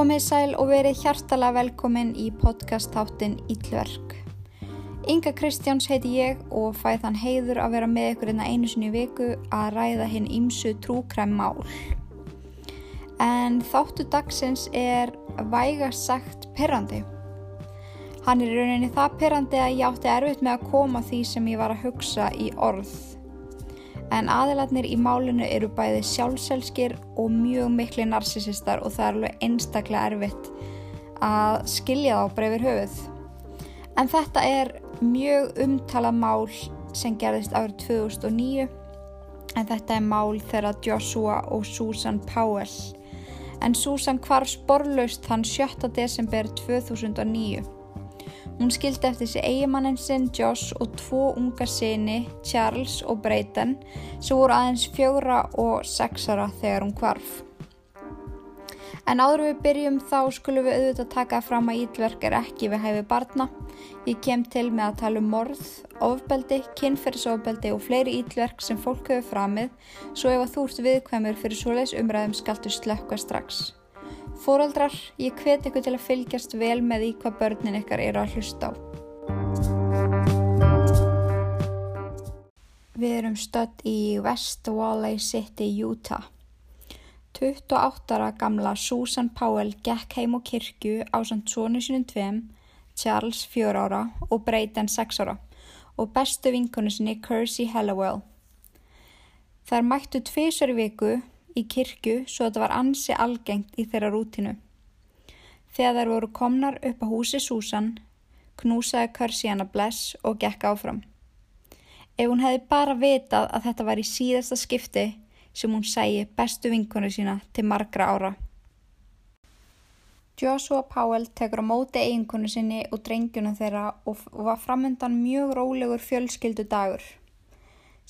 Komið sæl og verið hjartalega velkomin í podcast-táttin Íllverk. Inga Kristjáns heiti ég og fæ þann heiður að vera með ykkur einna einu sinni viku að ræða hinn ímsu trúkræm mál. En þáttu dagsins er vægast sagt perrandi. Hann er rauninni það perrandi að ég átti erfitt með að koma því sem ég var að hugsa í orð en aðiladnir í málinu eru bæði sjálfselskir og mjög miklu narsisistar og það er alveg einstaklega erfitt að skilja þá breyfir höfuð. En þetta er mjög umtala mál sem gerðist árið 2009 en þetta er mál þegar Joshua og Susan Powell en Susan hvarf sporlaust þann 7. desember 2009 Hún skildi eftir þessi eigimannin sinn Josh og tvo unga sinni, Charles og Brayden, sem voru aðeins fjóra og sexara þegar hún kvarf. En áður við byrjum þá skulum við auðvitað taka fram að ítlverk er ekki við hæfi barna. Ég kem til með að tala um morð, ofbeldi, kynferðsofbeldi og fleiri ítlverk sem fólk hefur framið, svo ef að þú ert viðkvæmur fyrir svoleiðs umræðum skaltu slökka strax. Fóreldrar, ég hveti ykkur til að fylgjast vel með í hvað börnin ykkar eru að hlusta á. Við erum stödd í West Valley City, Utah. 28 ára gamla Susan Powell gekk heim á kirkju á samt sónu sinum tveim, Charles 4 ára og Brayden 6 ára og bestu vinkonu sinni Kersey Hallowell. Þær mættu tvísar viku í kirkju svo þetta var ansi algengt í þeirra rútinu. Þegar þær voru komnar upp á húsi Susan, knúsaði Kersi hana bless og gekk áfram. Ef hún hefði bara vitað að þetta var í síðasta skipti sem hún sæi bestu vinkonu sína til margra ára. Joshua Powell tekur á móti eiginkonu sinni og drengjuna þeirra og var framöndan mjög rólegur fjölskyldu dagur.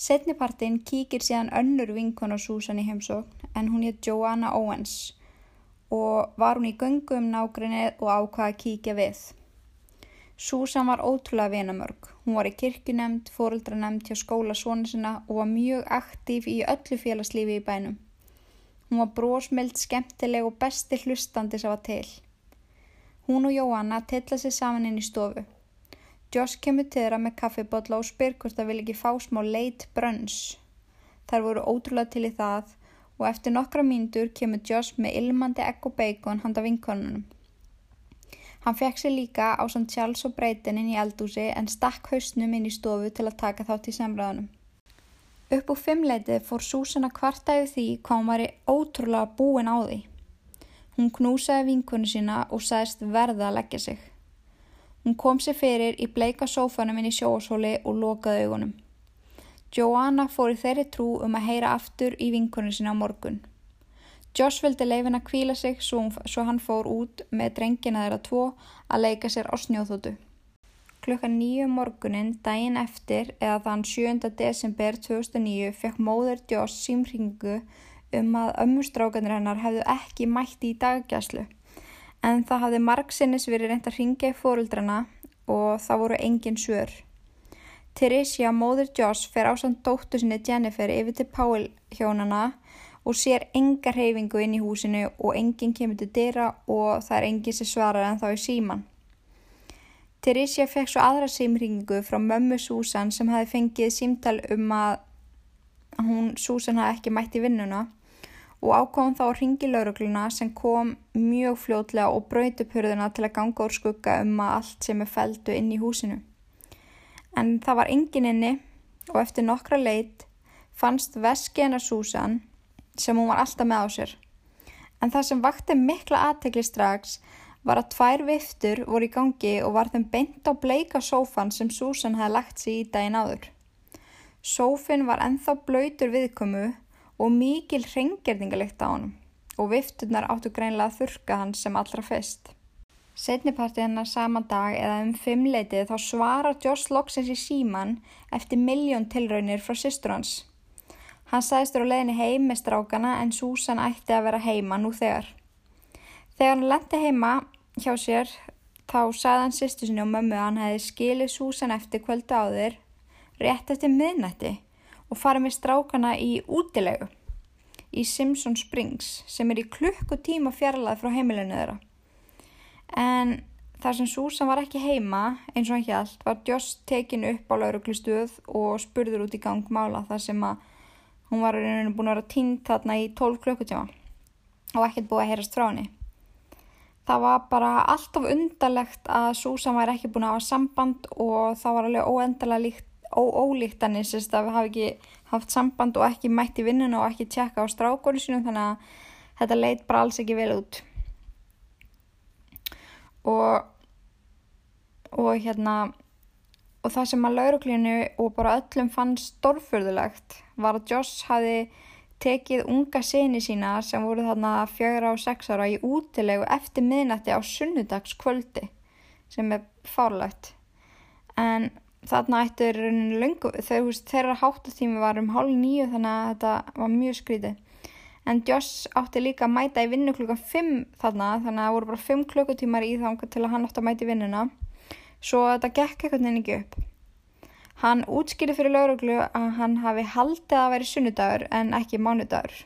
Setnipartin kíkir síðan önnur vinkona Susan í heimsókn en hún hétt Joanna Owens og var hún í göngu um nágrinnið og ákvaða að kíkja við. Susan var ótrúlega vinamörg. Hún var í kirkunemnd, fóruldranemnd hjá skóla svona sinna og var mjög aktív í öllu félagslífi í bænum. Hún var brósmild, skemmtileg og besti hlustandi sem var til. Hún og Joanna tilla sér saman inn í stofu. Josh kemur til þeirra með kaffibotla og spyr hvort það vil ekki fá smá leit brönns. Þar voru ótrúlega til í það og eftir nokkra mínútur kemur Josh með ilmandi egg og bacon handa vinkonunum. Hann fekk sér líka á samt Charles og Brayden inn í eldúsi en stakk hausnum inn í stofu til að taka þátt í samræðunum. Upp úr fimmleitið fór Susan að kvarta yfir því hvað hún var í ótrúlega búin á því. Hún knúsaði vinkonu sína og sagðist verða að leggja sig. Hún kom sér fyrir í bleika sófanum inn í sjóashóli og lokaði augunum. Joanna fór í þeirri trú um að heyra aftur í vinkonu sinna á morgun. Josh vildi leifin að kvíla sig svo, svo hann fór út með drengina þeirra tvo að leika sér á snjóþótu. Klukkan nýju um morgunin, daginn eftir, eða þann 7. desember 2009, fekk móður Josh símringu um að ömmustrákanir hennar hefðu ekki mætti í daggjæslu en það hafði margsinnis verið reynd að ringja í fóruldrana og það voru engin svör. Teresia, móður Joss, fer á samt dóttu sinni Jennifer yfir til Powell hjónana og sér enga reyfingu inn í húsinu og enginn kemur til dyrra og það er enginn sem svarar en þá er síman. Teresia fekk svo aðra símringu frá mömmu Susan sem hafi fengið símtal um að hún Susan hafi ekki mætt í vinnuna og ákváðum þá að ringi laurugluna sem kom mjög fljótlega og brauti pörðuna til að ganga úr skugga um að allt sem er feldu inn í húsinu. En það var engin inni og eftir nokkra leit fannst veski hennar Susan sem hún var alltaf með á sér. En það sem vakti mikla aðtekli strax var að tvær viftur voru í gangi og var þeim beint á bleika sófan sem Susan hefði lagt sér í daginn áður. Sófin var enþá blöytur viðkomu og mikil hreingerðingalegt á honum og vifturnar áttu greinlega að þurka hans sem allra fyrst. Setnipartið hennar sama dag eða um fimmleitið þá svarar Joss Loxins í síman eftir miljón tilraunir frá sýstur hans. Hann sæðist á leðinni heim með strákana en Susan ætti að vera heima nú þegar. Þegar hann lendi heima hjá sér þá sagði hann sýstu sinni og mömmu að hann hefði skilið Susan eftir kvöldu áður rétt eftir miðnætti og farið með strákana í útilegu. í Simpson Springs sem er í klukkutíma fjarlæð frá heimilinu þeirra. En þar sem Susan var ekki heima eins og hann hjælt var Joss tekin upp á lauruglustuð og spurður út í gangmála þar sem að hún var búin að vera tínt þarna í 12 klukkutíma og ekkert búið að heyrast frá henni. Það var bara alltaf undarlegt að Susan var ekki búin að hafa samband og það var alveg óendarlega líkt, ólíkt henni sérst að við hafi ekki haft samband og ekki mætt í vinnuna og ekki tjekka á strákonu sínum þannig að þetta leit bara alls ekki vel út. Og, og hérna og það sem að lauruglinu og bara öllum fann stórfurðulegt var að Joss hafi tekið unga sinni sína sem voru þarna fjögra og sex ára í útilegu eftir miðnætti á sunnudagskvöldi sem er fárlegt en þarna ættur þeirra háttatími var um hálf nýju þannig að þetta var mjög skrítið en Joss átti líka að mæta í vinnu klukkan 5 þarna þannig að það voru bara 5 klukkutímar í þá til að hann átti að mæta í vinnuna svo þetta gekk eitthvað nefn ekki upp Hann útskýri fyrir lauruglu að hann hafi haldið að veri sunnudagur en ekki mánudagur.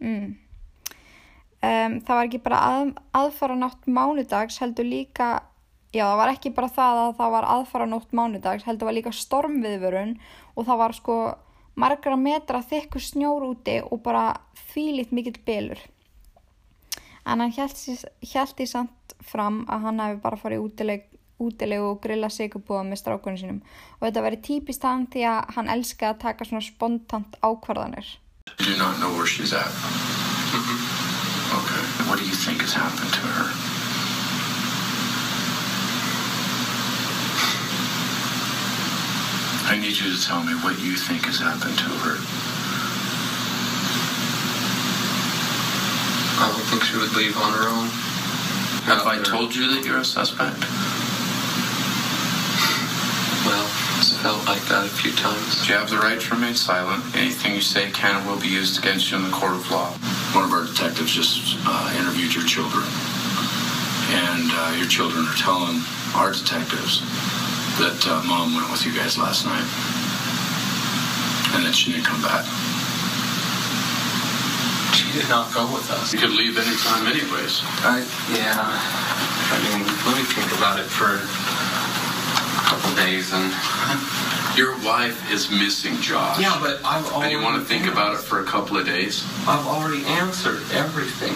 Mm. Um, það var ekki bara að, aðfara nátt mánudags heldur líka, já það var ekki bara það að það var aðfara nátt mánudags heldur var líka stormviðvörun og það var sko margra metra þykku snjór úti og bara þvílitt mikill bylur. En hann held því samt fram að hann hefði bara farið útileg útilegu og grilla sigurbúða með strákunum sínum og þetta veri típist hann því að hann elska að taka svona spontant ákvarðanir. You do not know where she's at? Mm -hmm. Okay. What do you think has happened to her? I need you to tell me what you think has happened to her. I don't think she would leave on her own. Have I told you that you're a suspect? Well, it's felt like that a few times. You have the right to remain silent. Anything you say can and will be used against you in the court of law. One of our detectives just uh, interviewed your children. And uh, your children are telling our detectives that uh, mom went with you guys last night. And that she didn't come back. She did not go with us. You could leave anytime anyways. I, yeah. I mean, let me think about it for a couple days and your wife is missing Josh. Yeah, but I've already And you want to think about it for a couple of days? I've already answered everything.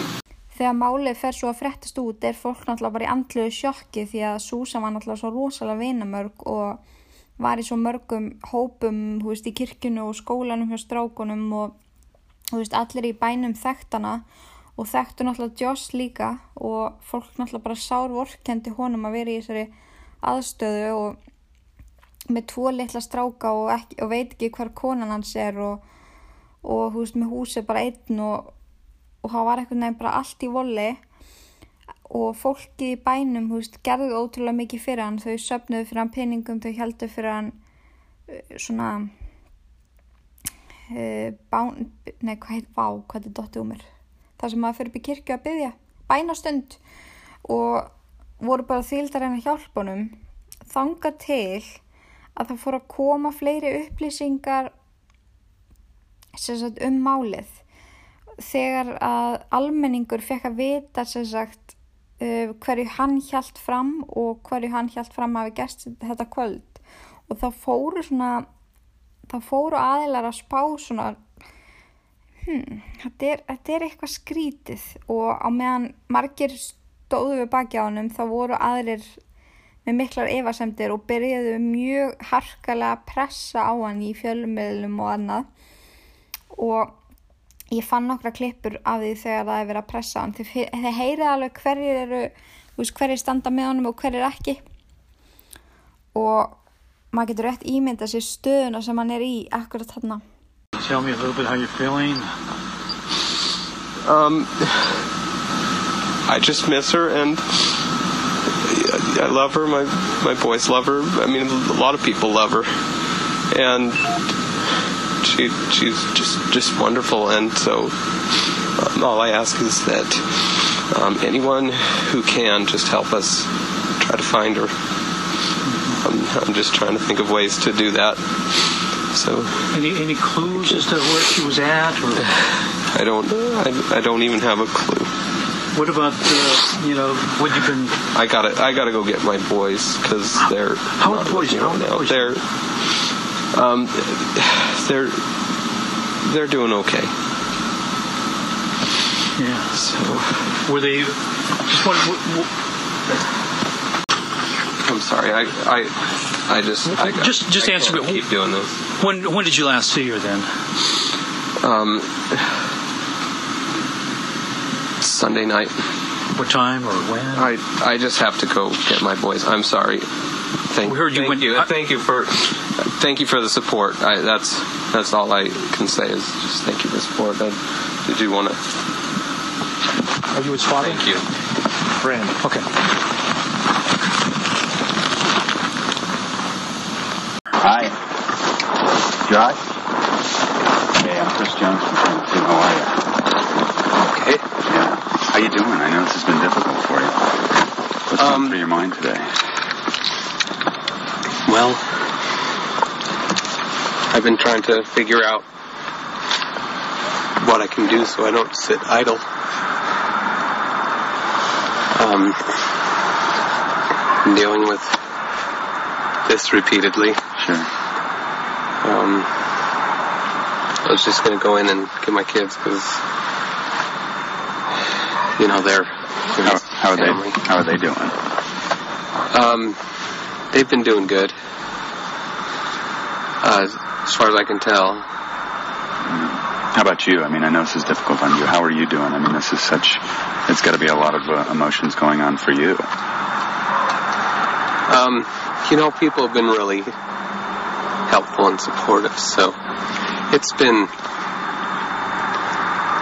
Þegar málið fer svo að frettast út er fólk náttúrulega bara í andluðu sjokki því að Susan var náttúrulega svo rosalega vinamörg og var í svo mörgum hópum, hú veist, í kirkunu og skólanum hjá strákunum og hú veist, allir í bænum þekktana og þekktu náttúrulega Joss líka og fólk náttúrulega bara sár vorkendi honum að vera í þessari aðstöðu og með tvo litla stráka og, ekki, og veit ekki hver konan hans er og, og húst með húsi bara einn og, og það var eitthvað nefn bara allt í voli og fólki í bænum húst gerði ótrúlega mikið fyrir hann. Þau söpnuðu fyrir hann peningum þau heldu fyrir hann uh, svona uh, bán, nei hvað heit vá hvað er dottið um mér. Það sem maður fyrir í kirkju að byggja bænastund og voru bara þýldar en að hjálpa honum þanga til að það fór að koma fleiri upplýsingar sagt, um málið þegar að almenningur fekk að vita sagt, uh, hverju hann hjælt fram og hverju hann hjælt fram hafi gæst þetta kvöld. Og þá fóru svona þá fóru aðilar að spá svona hmm, þetta er, þetta er eitthvað skrítið. Og á meðan margir stóðu við baki á hannum þá voru aðrir með miklar evasemdir og byrjuðu mjög harkalega að pressa á hann í fjölummiðlum og annað. Og ég fann nokkra klippur af því þegar það er verið að pressa hann. Þeir heyrið alveg hverjir eru hverjir standa með honum og hverjir ekki. Og maður getur rétt ímynda sér stöðuna sem hann er í akkurat þarna. Tell me a little bit how you're feeling. Um I just miss her, and I love her. My my boys love her. I mean, a lot of people love her, and she she's just just wonderful. And so, um, all I ask is that um, anyone who can just help us try to find her. I'm, I'm just trying to think of ways to do that. So, any any clues as to where she was at, or I don't. I, I don't even have a clue. What about, uh, you know, what you've been. I gotta. I gotta go get my boys because they're. How not boys? How now. boys? They're. Um, they're. They're doing okay. Yeah. So Were they. Just one. w- w- I'm sorry. I. I. I just. I got, Just- just I answer me. Keep doing this. When, when did you last see her then? Um. Sunday night. What time or when? I. I just have to go get my boys. I'm sorry. Thank, We heard you thank went- you. I- thank you for. Thank you for the support. I, that's that's all I can say is just thank you for the support. I, I do want to Are you his father? thank you. Friend. Okay. Hi. Josh? Hey, I'm Chris Jones from Tennessee. How are you? Okay. Yeah. How you doing? I know this has been difficult for you. What's Um, going through your mind today? Well, I've been trying to figure out what I can do so I don't sit idle. Um, I'm dealing with this repeatedly. Sure. Um, I was just going to go in and get my kids because, you know, they're, they're How, how are family. they? How are they doing? Um, they've been doing good. Uh, as far as I can tell. How about you? I mean, I know this is difficult on you. How are you doing? I mean, this is such. It's got to be a lot of uh, emotions going on for you. Um, you know, people have been really helpful and supportive, so it's been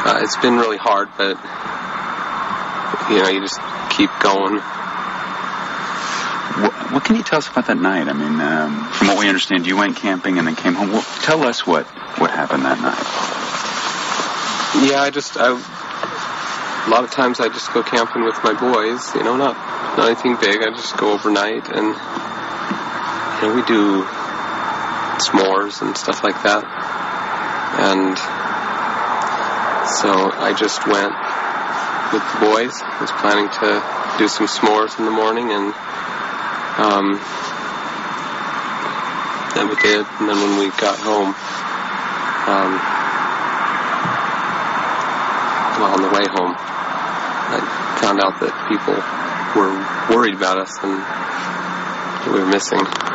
uh, it's been really hard, but you know, you just keep going. What, can you tell us about that night? I mean, um, from what we understand, you went camping and then came home. Well, tell us what what happened that night. Yeah, I just I a lot of times I just go camping with my boys. You know, not not anything big. I just go overnight, and you know we do s'mores and stuff like that. And so I just went with the boys. I was planning to do some s'mores in the morning, and um, then we did. And then when we got home. Um, well, on the way home, I found out that people were worried about us and that we were missing.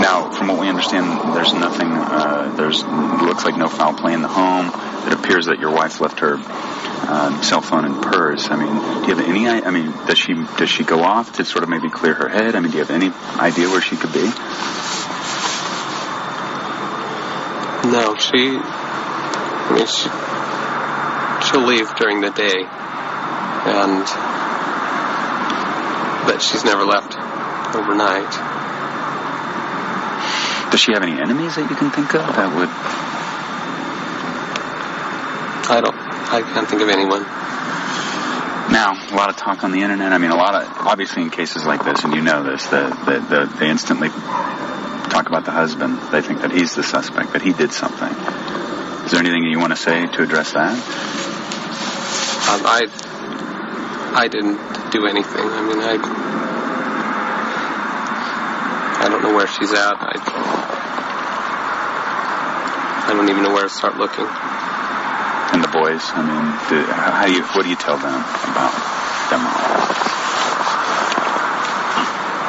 Now, from what we understand, there's nothing. Uh, there's looks like no foul play in the home. It appears that your wife left her uh, cell phone and purse. I mean, do you have any? I mean, does she does she go off to sort of maybe clear her head? I mean, do you have any idea where she could be? No, she. I mean, she. She'll leave during the day, and but she's never left overnight. Does she have any enemies that you can think of that would? I don't. I can't think of anyone. Now, a lot of talk on the internet. I mean, a lot of obviously in cases like this, and you know this, the, the, the, they instantly talk about the husband. They think that he's the suspect, that he did something. Is there anything you want to say to address that? Um, I. I didn't do anything. I mean, I. I don't know where she's at. I. I don't even know where to start looking. And the boys, I mean, do, how, how do you, what do you tell them about them all?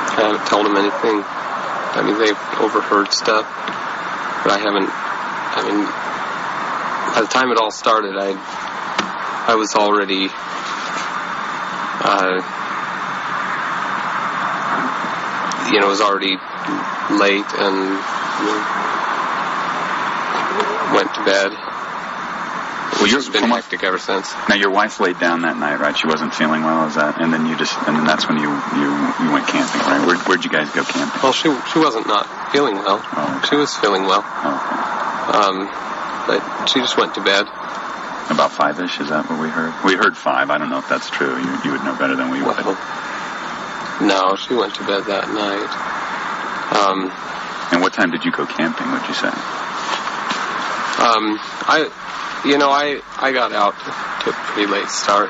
I haven't told them anything. I mean, they've overheard stuff, but I haven't. I mean, by the time it all started, I I was already uh, you know, it was already late and you know, went to bed. Well, just been hectic ever since. Now your wife laid down that night, right? She wasn't feeling well, is that? And then you just, and then that's when you you you went camping, right? Where where'd you guys go camping? Well, she she wasn't not feeling well. Oh. She was feeling well, Oh, um, but she just went to bed. About five ish, is that what we heard? We heard five. I don't know if that's true. You you would know better than we would. Well, no, she went to bed that night. Um, And what time did you go camping? Would you say? Um, I you know, I I got out to a pretty late start.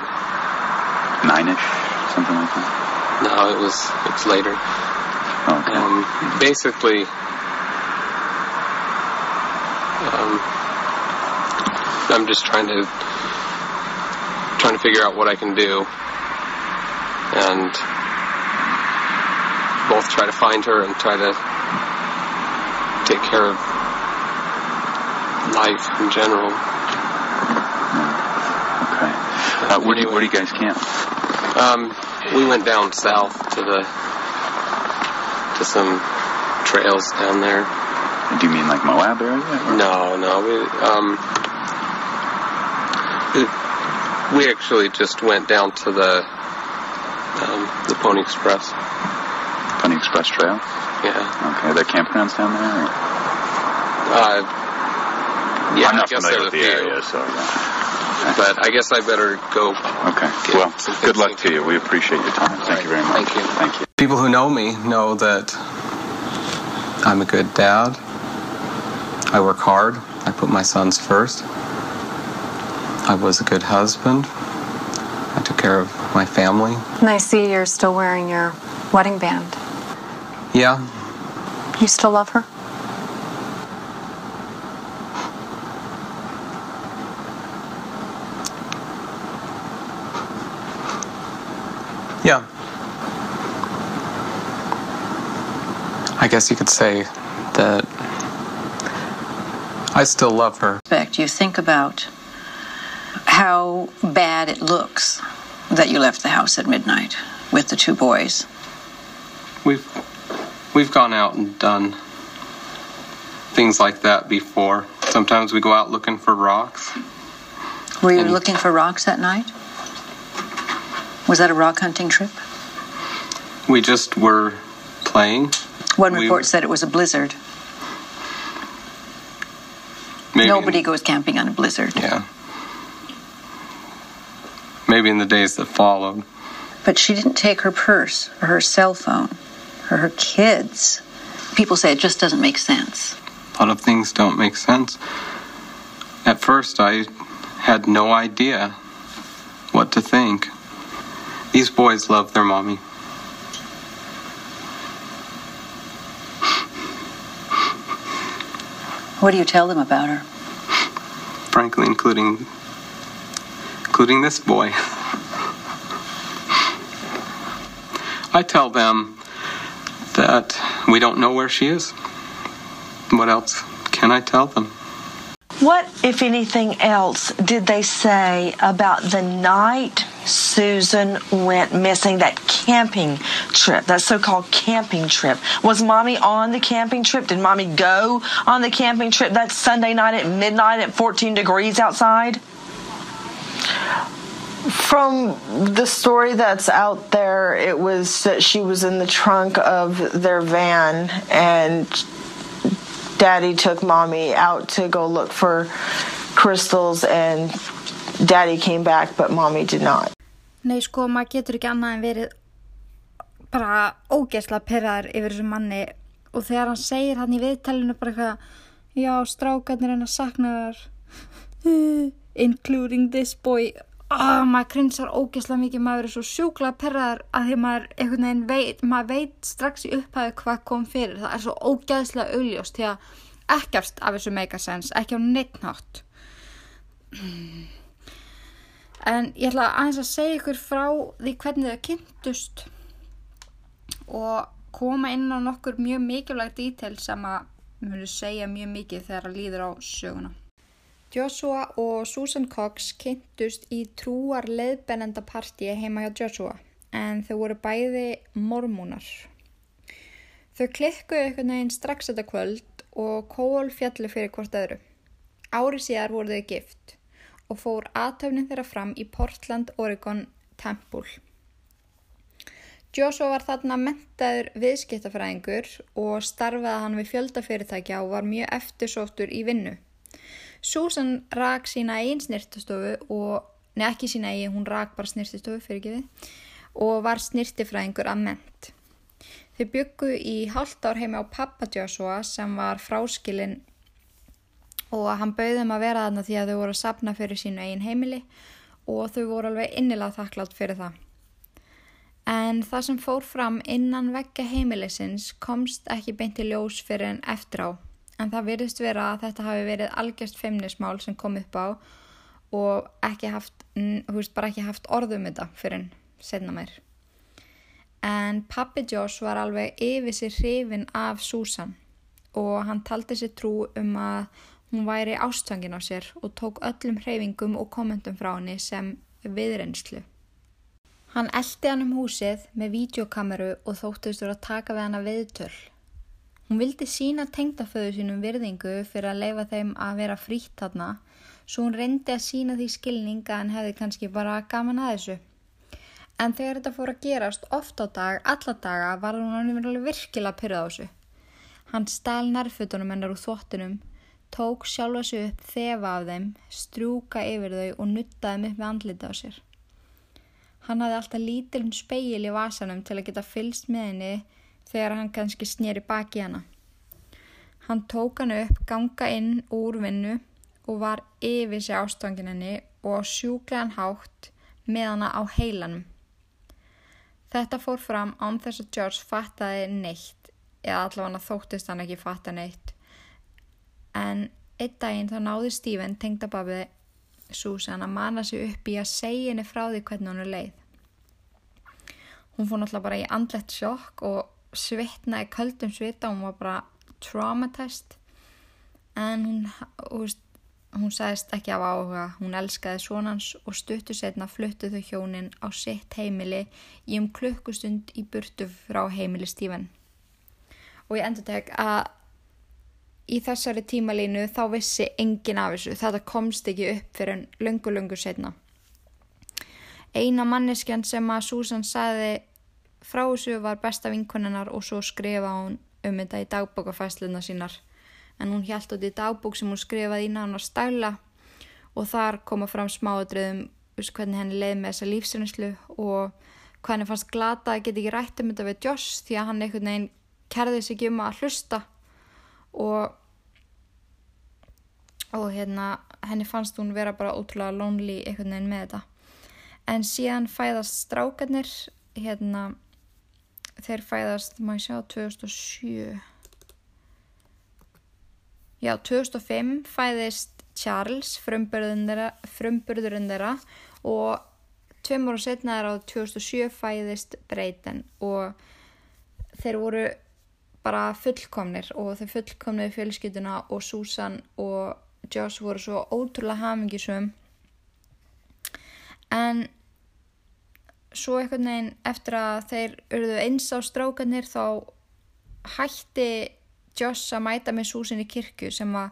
Nine-ish, something like that. No, it was it's later. Okay. Um, basically, um, I'm just trying to trying to figure out what I can do, and both try to find her and try to take care of life in general. okay. Uh, where do you, where do you guys camp? Um, we went down south to the to some trails down there. Do you mean like Moab area? or- No, no, we um we actually just went down to the um, the Pony Express. Pony Express Trail. Yeah. Okay. Are there campgrounds down there? or- Uh, yeah, I'm not guess familiar with the few, area, so yeah. but I guess I better go. Okay. Get Well, some good luck to you. We appreciate your time. Thank you very much. Thank you. Thank you. People who know me know that I'm a good dad. I work hard. I put my sons first. I was a good husband. I took care of my family. And I see you're still wearing your wedding band. Yeah, You still love her? Yeah. I guess you could say that I still love her. aspect, you think about how bad it looks that you left the house at midnight with the two boys. We've we've gone out and done things like that before. Sometimes we go out looking for rocks. Were you And- looking for rocks that night? Was that a rock hunting trip? We just were playing. One We- report said it was a blizzard. Maybe Nobody goes camping on a blizzard. Yeah. Maybe in the days that followed. But she didn't take her purse or her cell phone or her kids. People say it just doesn't make sense. A lot of things don't make sense. At first, I had no idea what to think. These boys love their mommy. What do you tell them about her? frankly, including including this boy. I tell them that we don't know where she is. What else can I tell them? What, if anything else, did they say about the night Susan went missing, that camping trip, that so called camping trip? Was mommy on the camping trip? Did mommy go on the camping trip that Sunday night at midnight at 14 degrees outside? From the story that's out there, it was that she was in the trunk of their van and daddy took mommy out to go look for crystals and daddy came back but mommy did not. Nei, sko, maður getur ekki annað en verið bara ógeðslega perraður yfir þessum manni. Og þegar hann segir hann í viðtælinu bara eitthvað já, strákarnir en að sakna þar. Including this boy oh, maður krynsar ógeðslega mikið maður er svo sjúklega perraður að því maður einhvern veginn veit, maður veit strax í upphæðu hvað kom fyrir það er svo ógeðslega augljóst því að ekkert af þessu make a sense, ekki á neitt nátt En ég ætla aðeins að segja ykkur frá því hvernig þau kynntust og koma inn á nokkur mjög mikilvægt dítel sem að munu segja mjög mikið þegar að líður á söguna. Joshua og Susan Cox kynntust í trúar leiðbennenda partíi heima hjá Joshua en þau voru bæði mormúnar. Þau klikkuðu einhvern veginn strax þetta kvöld og kól fjallu fyrir hvort öðru. Ári síðar voru þau gift og fór aðtöfnin þeirra fram í Portland, Oregon Temple. Joshua var þarna mentaður viðskiptafræðingur og starfaði hann við fjöldafyrirtækja og var mjög eftirsóttur í vinnu. Susan rak sína einn snirtustofu og, neða ekki sína einn, hún rak bara snirtustofu fyrir við og var snirtifræðingur að ment. Þau byggu í hálft ár heima á pappa Joshua sem var fráskilinn og hann bauðum að vera þarna því að þau voru að sapna fyrir sínu eigin heimili og þau voru alveg innilega þakklátt fyrir það. En það sem fór fram innan vekka heimilisins komst ekki beint í ljós fyrir en eftir á. En það virðist vera að þetta hafi verið algjörst feimnismál sem kom upp á og ekki haft, veist, ekki haft orðum þetta fyrir en setna mér. En pappi Josh var alveg yfir sér hrifin af Susan og hann taldi sér trú um að hún væri ástfangin á sér og tók öllum hreyfingum og kommentum frá henni sem viðreynslu. Hann eldi hann um húsið með vídeokameru og þóttist voru að taka við hann að viðtöl. Hún vildi sína tengdaföðu sínum virðingu fyrir að leifa þeim að vera frítt þarna, svo hún reyndi að sína því skilninga en hefði kannski bara gaman að þessu. En þegar þetta fór að gerast oft á dag, alla daga, var hún virkilega pyrrað á þessu. Hann stál nærfutunum hennar úr þvottinum, tók sjálfa sig upp þefa af þeim, strúka yfir þau og nuttaði með andlita á sér. Hann hafði alltaf lítilum speil í vasanum til að geta fylst með henni þegar hann kannski snýri baki hana. Hann tók hann upp, ganga inn úr vinnu og var yfir sig ástofangin henni og sjúklegan hátt með hana á heilanum. Þetta fór fram án þess að George fattaði neitt, eða allavega þóttist hann ekki fatta neitt. En einn daginn þá náði Stephen tengdababið Susan að mana sig upp í að segja henni frá því hvernig hún er leið. Hún fór náttúrulega bara í andlegt sjokk og svitnaði köldum svita og hún var bara traumatized en hún, hún, hún sagðist ekki af áhuga, hún elskaði svonans og stuttu setna fluttu þau hjónin á sitt heimili í um klukkustund í burtu frá heimili Stífen. Og ég endur tek að í þessari tímalínu þá vissi engin af þessu. Þetta komst ekki upp fyrir en lungu, lungu setna. Eina manneskjan sem að Susan saði frá þessu var besta vinkunennar og svo skrifa hún um þetta í dagbókafæsluna sínar. En hún hjælt út í dagbók sem hún skrifaði í nánar stæla og þar koma fram smáadröðum hvernig henni leiði með þessa lífsreynslu og henni fannst glata að geta ekki rætt um þetta við Joss því að hann einhvern veginn kerði sig um að hlusta og og hérna henni fannst hún vera bara ótrúlega lonely einhvern veginn með þetta en síðan fæðast strákarnir hérna þeir fæðast, maður sjá 2007 já 2005 fæðist Charles frumburðurinn þeirra, og tveim ára setna er á 2007 fæðist Breyten og þeir voru bara fullkomnir og þeir fullkomniði fjölskytuna og Susan og Joss voru svo ótrúlega hamingisum en svo einhvern veginn eftir að þeir urðu eins á strákanir þá hætti Joss að mæta með Susan í kirkju sem, að,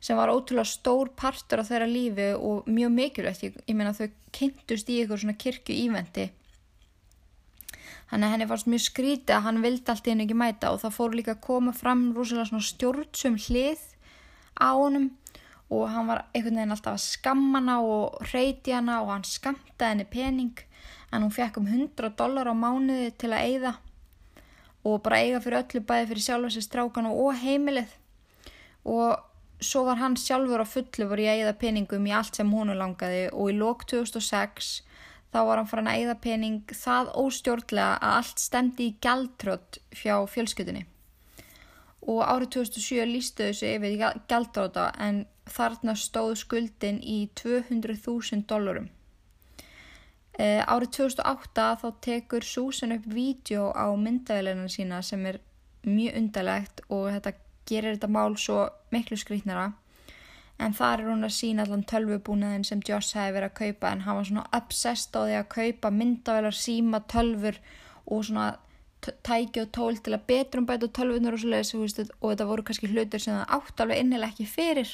sem var ótrúlega stór partur á þeirra lífi og mjög mikilvægt. Ég, ég meina þau kynntust í eitthvað svona kirkju ívendi Þannig að henni fannst mjög skrítið að hann vildi allt í henni ekki mæta og það fór líka að koma fram rosalega svona stjórnsum hlið á honum og hann var einhvern veginn alltaf að skamma hana og reyti hana og hann skamtaði henni pening en hún fekk um 100 dólar á mánuði til að eigða og bara eiga fyrir öllu bæði fyrir sjálfa sér strákanu og heimilið og svo var hann sjálfur á fullu voru í eigða peningum í allt sem húnu langaði og í lók 2006 þá var hann farin að eigða pening það óstjórnlega að allt stemdi í gæltrött fjá fjölskytunni. Og árið 2007 lístu þessu yfir gæltróta en þarna stóð skuldin í 200.000 dólarum. E, árið 2008 þá tekur Susan upp vídeo á myndavélina sína sem er mjög undarlegt og þetta gerir þetta mál svo miklu skrítnara en þar er hún að sína allan tölvubúnaðin sem Joss hefði verið að kaupa en hann var svona obsessed á því að kaupa myndavelar, síma, tölfur og svona tæki og tól til að betrum bæta tölvunar og svo leiðis og þetta voru kannski hlutur sem það átt alveg innilega ekki fyrir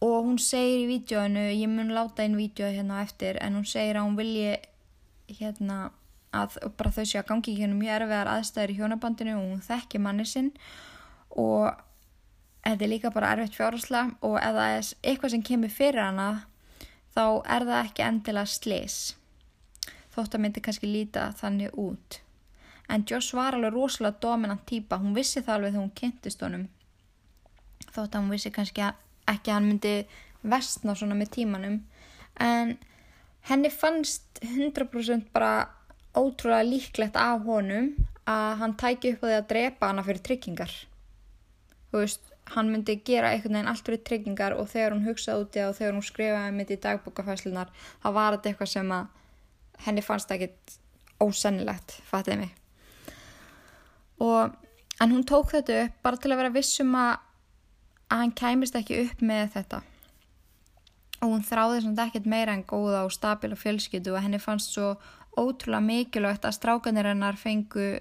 og hún segir í vídjóinu, ég mun láta einn vídjó hérna eftir en hún segir að hún vilji hérna að bara þau sé að gangi ekki hérna mjög erfiðar aðstæður í hjónabandinu og hún þekki manni sinn. Og þetta er líka bara erfitt fjárháslega og ef það er eitthvað sem kemur fyrir hana þá er það ekki endilega slis þótt að myndi kannski líta þannig út. En Joss var alveg rosalega dominant týpa hún vissi það alveg þegar hún kynntist honum. Þótt að hún vissi kannski að- ekki að hann myndi vestna svona með tímanum. En henni fannst 100% bara ótrúlega líklegt af honum að hann tæki upp á því að drepa hana fyrir tryggingar. Þú veist, hann myndi gera einhvern veginn allt fyrir tryggingar og þegar hún hugsaði út í það og þegar hún skrifaði mitt í dagbókafæslunar þá var þetta eitthvað sem að henni fannst ekkit ósennilegt, fattiði mig. Og en hún tók þetta upp bara til að vera vissum að, að hann kæmist ekki upp með þetta og hún þráði samt ekkert meira en góða og stabila fjölskyldu og henni fannst svo ótrúlega mikilvægt að strákanir hennar fengu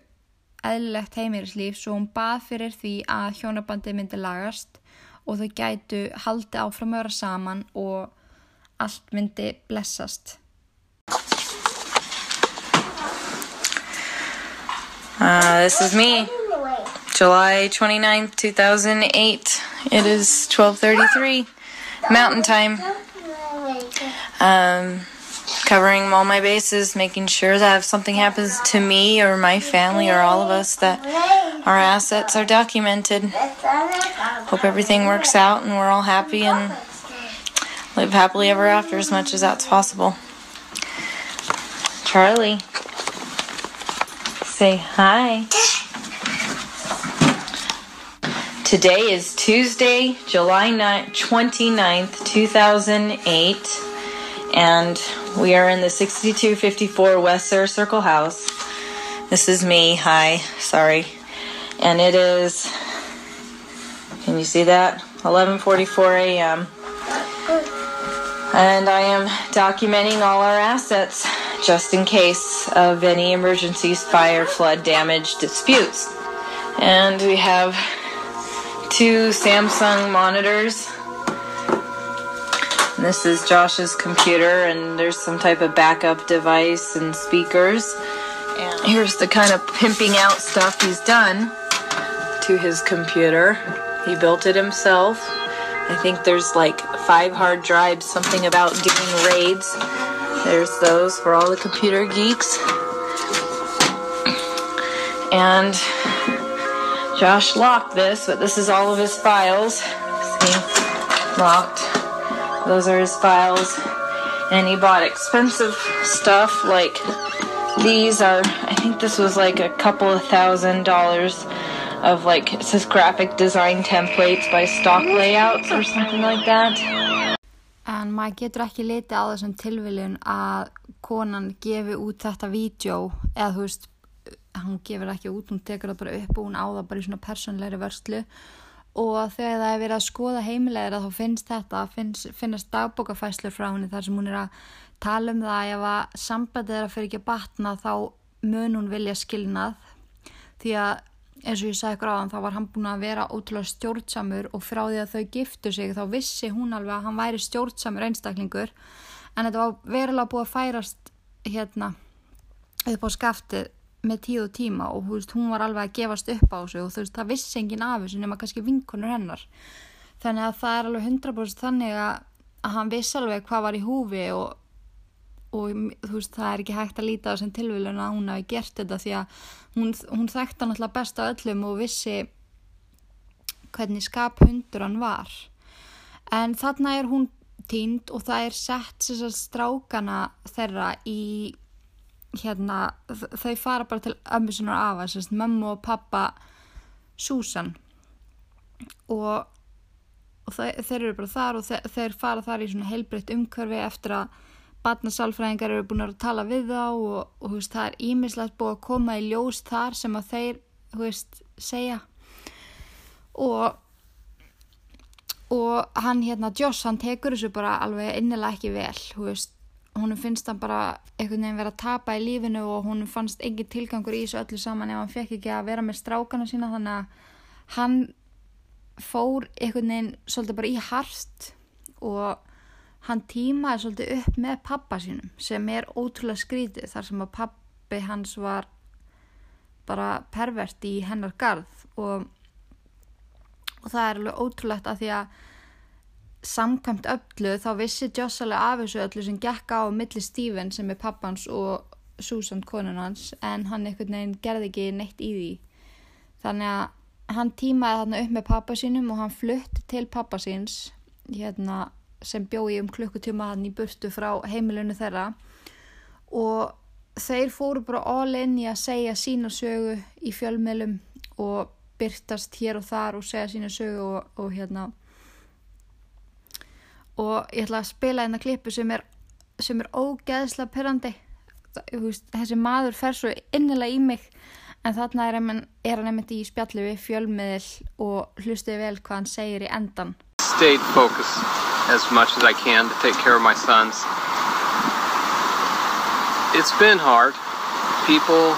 eðlilegt heimirislíf svo hún bað fyrir því að hjónabandi myndi lagast og þau gætu haldi áfram vera saman og allt myndi blessast. Uh, this is me. July 29th, 2008. It is 12:33 Mountain Time. Um, covering all my bases, making sure that if something happens to me or my family or all of us that our assets are documented. Hope everything works out and we're all happy and live happily ever after as much as that's possible. Charlie. Say hi. Today is Tuesday, July 9th, 29th, 2008, and we are in the 6254 West Circle house. This is me. Hi. Sorry. And it is Can you see that? 11:44 a.m. And I am documenting all our assets just in case of any emergencies, fire, flood, damage, disputes. And we have two Samsung monitors. And this is Josh's computer, and there's some type of backup device and speakers. And here's the kind of pimping out stuff he's done to his computer. He built it himself. I think there's like five hard drives, something about doing raids. There's those for all the computer geeks. And Josh locked this, but this is all of his files. See, locked. Those are his files. And he bought expensive stuff like these are, I think this was like a couple of thousand dollars of like, it says graphic design templates by stock layouts or something like that. En maður getur ekki litið á þessum tilviljun að konan gefi út þetta vídeo eða þú veist, hún gefur ekki út, hún tekur það bara upp og hún á það bara í svona persónleiri vörslu. Og þegar það er verið að skoða heimilegir þá finnst þetta, finnst, finnast dagbókafæslur frá henni þar sem hún er að tala um það ef að sambandið er að fyrir ekki að batna þá mun hún vilja skilnað. Því að eins og ég sagði hann þá var hann búin að vera ótrúlega stjórnsamur og frá því að þau giftu sig þá vissi hún alveg að hann væri stjórnsamur einstaklingur. En þetta var verulega búið að færast hérna upp á skaftið með tíu og tíma og veist, hún var alveg að gefast upp á þessu og þú veist það vissi engin af þessu nema kannski vinkonur hennar. Þannig að það er alveg 100% þannig að, hann vissi alveg hvað var í húfi og og þú veist það er ekki hægt að líta á þessum tilvílun að hún hafi gert þetta því að hún, hún þekkta náttúrulega best af öllum og vissi hvernig skap hundur hann var. En þarna er hún tínd og það er sett þessar strákana þeirra í hérna þau fara bara til ömmu sinna afa sérst, mömmu og pappa Susan. Og, og þeir, þeir eru bara þar og þeir, þeir fara þar í svona heilbreytt umkörfi eftir að barnasálfræðingar eru búin að tala við þá og, og veist, það er ímislegt búið að koma í ljós þar sem að þeir veist, segja. Og og hann hérna Joss hann tekur þessu bara alveg innilega ekki vel veist, hún finnst hann bara einhvern veginn vera að tapa í lífinu og hún fannst engin tilgangur í þessu öllu saman ef hann fekk ekki að vera með strákana sína. Þannig að hann fór einhvern veginn svolítið bara í harst og hann tímaði svolítið upp með pappa sínum sem er ótrúlega skrítið þar sem að pappi hans var bara pervert í hennar garð. Og, og það er alveg ótrúlegt að því að samkvæmt öllu þá vissi Joss alveg af þessu öllu sem gekk á milli Steven sem er pappans og Susan konun hans en hann einhvern veginn gerði ekki neitt í því. Þannig að hann tímaði þarna upp með pappa sínum og hann flutti til pappa síns hérna, sem bjóði um klukkutíma hann í burtu frá heimilinu þeirra. Og þeir fóru bara all in í að segja sína sögu í fjölmiðlum og byrtast hér og þar og segja sína sögu og, og hérna og ég ætla að spila einna klippu sem er, sem er ógeðslega perrandi þessi maður fer svo innilega í mig en þarna er, hann- er hann einmitt í spjallu við fjölmiðl og hlustið vel hvað hann segir í endan stayed focused as much as I can to take care of my sons. It's been hard. People,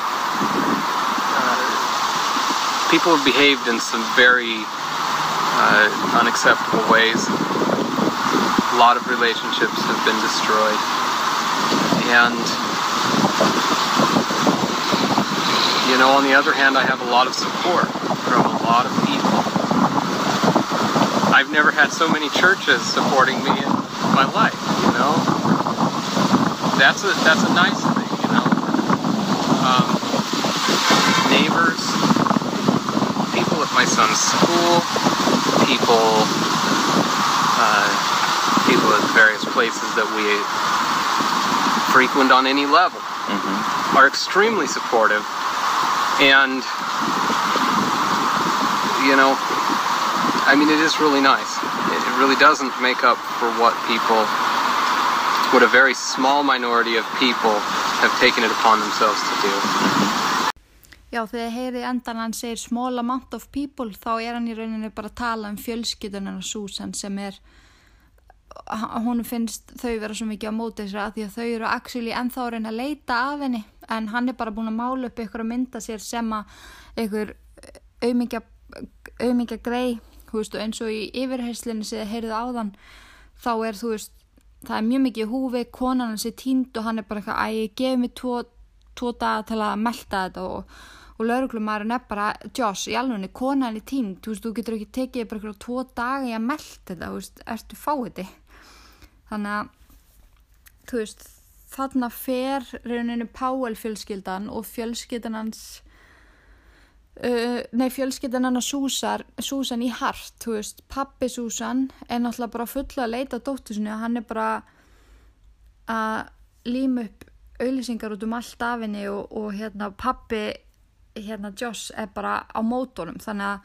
uh, people have behaved in some very uh, unacceptable ways. A lot of relationships have been destroyed, and you know, on the other hand, I have a lot of support from a lot of people. I've never had so many churches supporting me in my life, you know. That's a that's a nice thing, you know. Um, neighbors, people at my son's school, people, places that we frequent on any level are extremely supportive, and you know, I mean, it is really nice. It it really doesn't make up for what people, what a very small minority of people have taken it upon themselves to do. Já, þegar þið heyrið endan hann segir small amount of people þá er hann í rauninni bara að tala um fjölskyldunum Susan sem er hún finnst þau vera svo mikið á móti þessari að því að þau eru actually ennþá að reyna að leita af henni en hann er bara búin að mála upp ykkur að mynda sér sem að ykkur auðmingja, auðmingja grei þú veist og eins og í yfirherslinni sem þið heyrið áðan þá er þú veist það er mjög mikið húfi, konan hans er tínd og hann er bara eitthvað, æ, gef mér tvo, tvo daga til að melta þetta og, og lauruglumæðurinn er bara, Josh, í alveg, konan er tínd, þú veist, þú getur ekki tekið bara eitthvað tvo daga í að melta þetta, þú veist, ertu fáiði. Þannig að, þú veist, þarna fer rauninu Powell fjölskyldan og fjölskyldan hans, uh, nei fjölskyldan hann Susan, Susan í hart, þú veist, pappi Susan er náttúrulega bara fulla að leita dóttur sinni og hann er bara að líma upp auðlýsingar út um allt af henni og, og hérna pappi hérna Joss er bara á mótónum þannig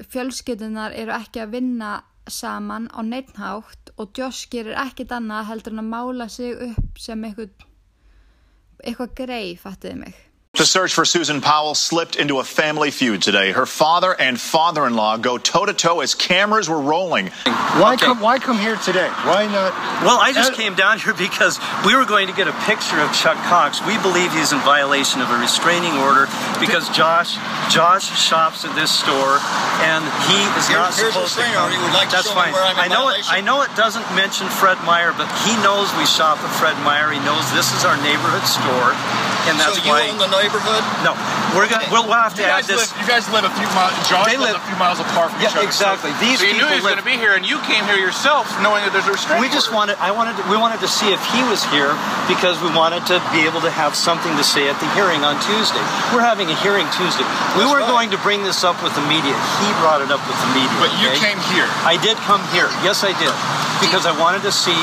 að fjölskyldunar eru ekki að vinna saman á neittnátt og Joss gerir ekkit annað heldur en að mála sig upp sem eitthvað eitthvað grei, fattiði mig The search for Susan Powell slipped into a family feud today. Her father and father-in-law go toe-to-toe as cameras were rolling. Why come? Why come here today? Why not? Well, I just uh, came down here because we were going to get a picture of Chuck Cox. We believe he's in violation of a restraining order because Josh Josh shops at this store and he is Here- not here's a supposed to restraining come. order. You would like to That's show fine. where I'm in I know it. violation? I know it doesn't mention Fred Meyer, but he knows we shop at Fred Meyer. He knows this is our neighborhood store, and that's so you why. own the neighborhood? No, we're gonna. We'll, we'll have to You add this. live- you guys live a few miles. They live- a few miles apart from Yeah, each other. exactly. These so you knew he was live- going to be here, and you came here yourself, knowing that there's a restraining We just order. wanted. I wanted. To, we wanted to see if he was here because we wanted to be able to have something to say at the hearing on Tuesday. We're having a hearing Tuesday. We That's were right. going to bring this up with the media. He brought it up with the media. But you okay? came here. I did come here. Yes, I did, because I wanted to see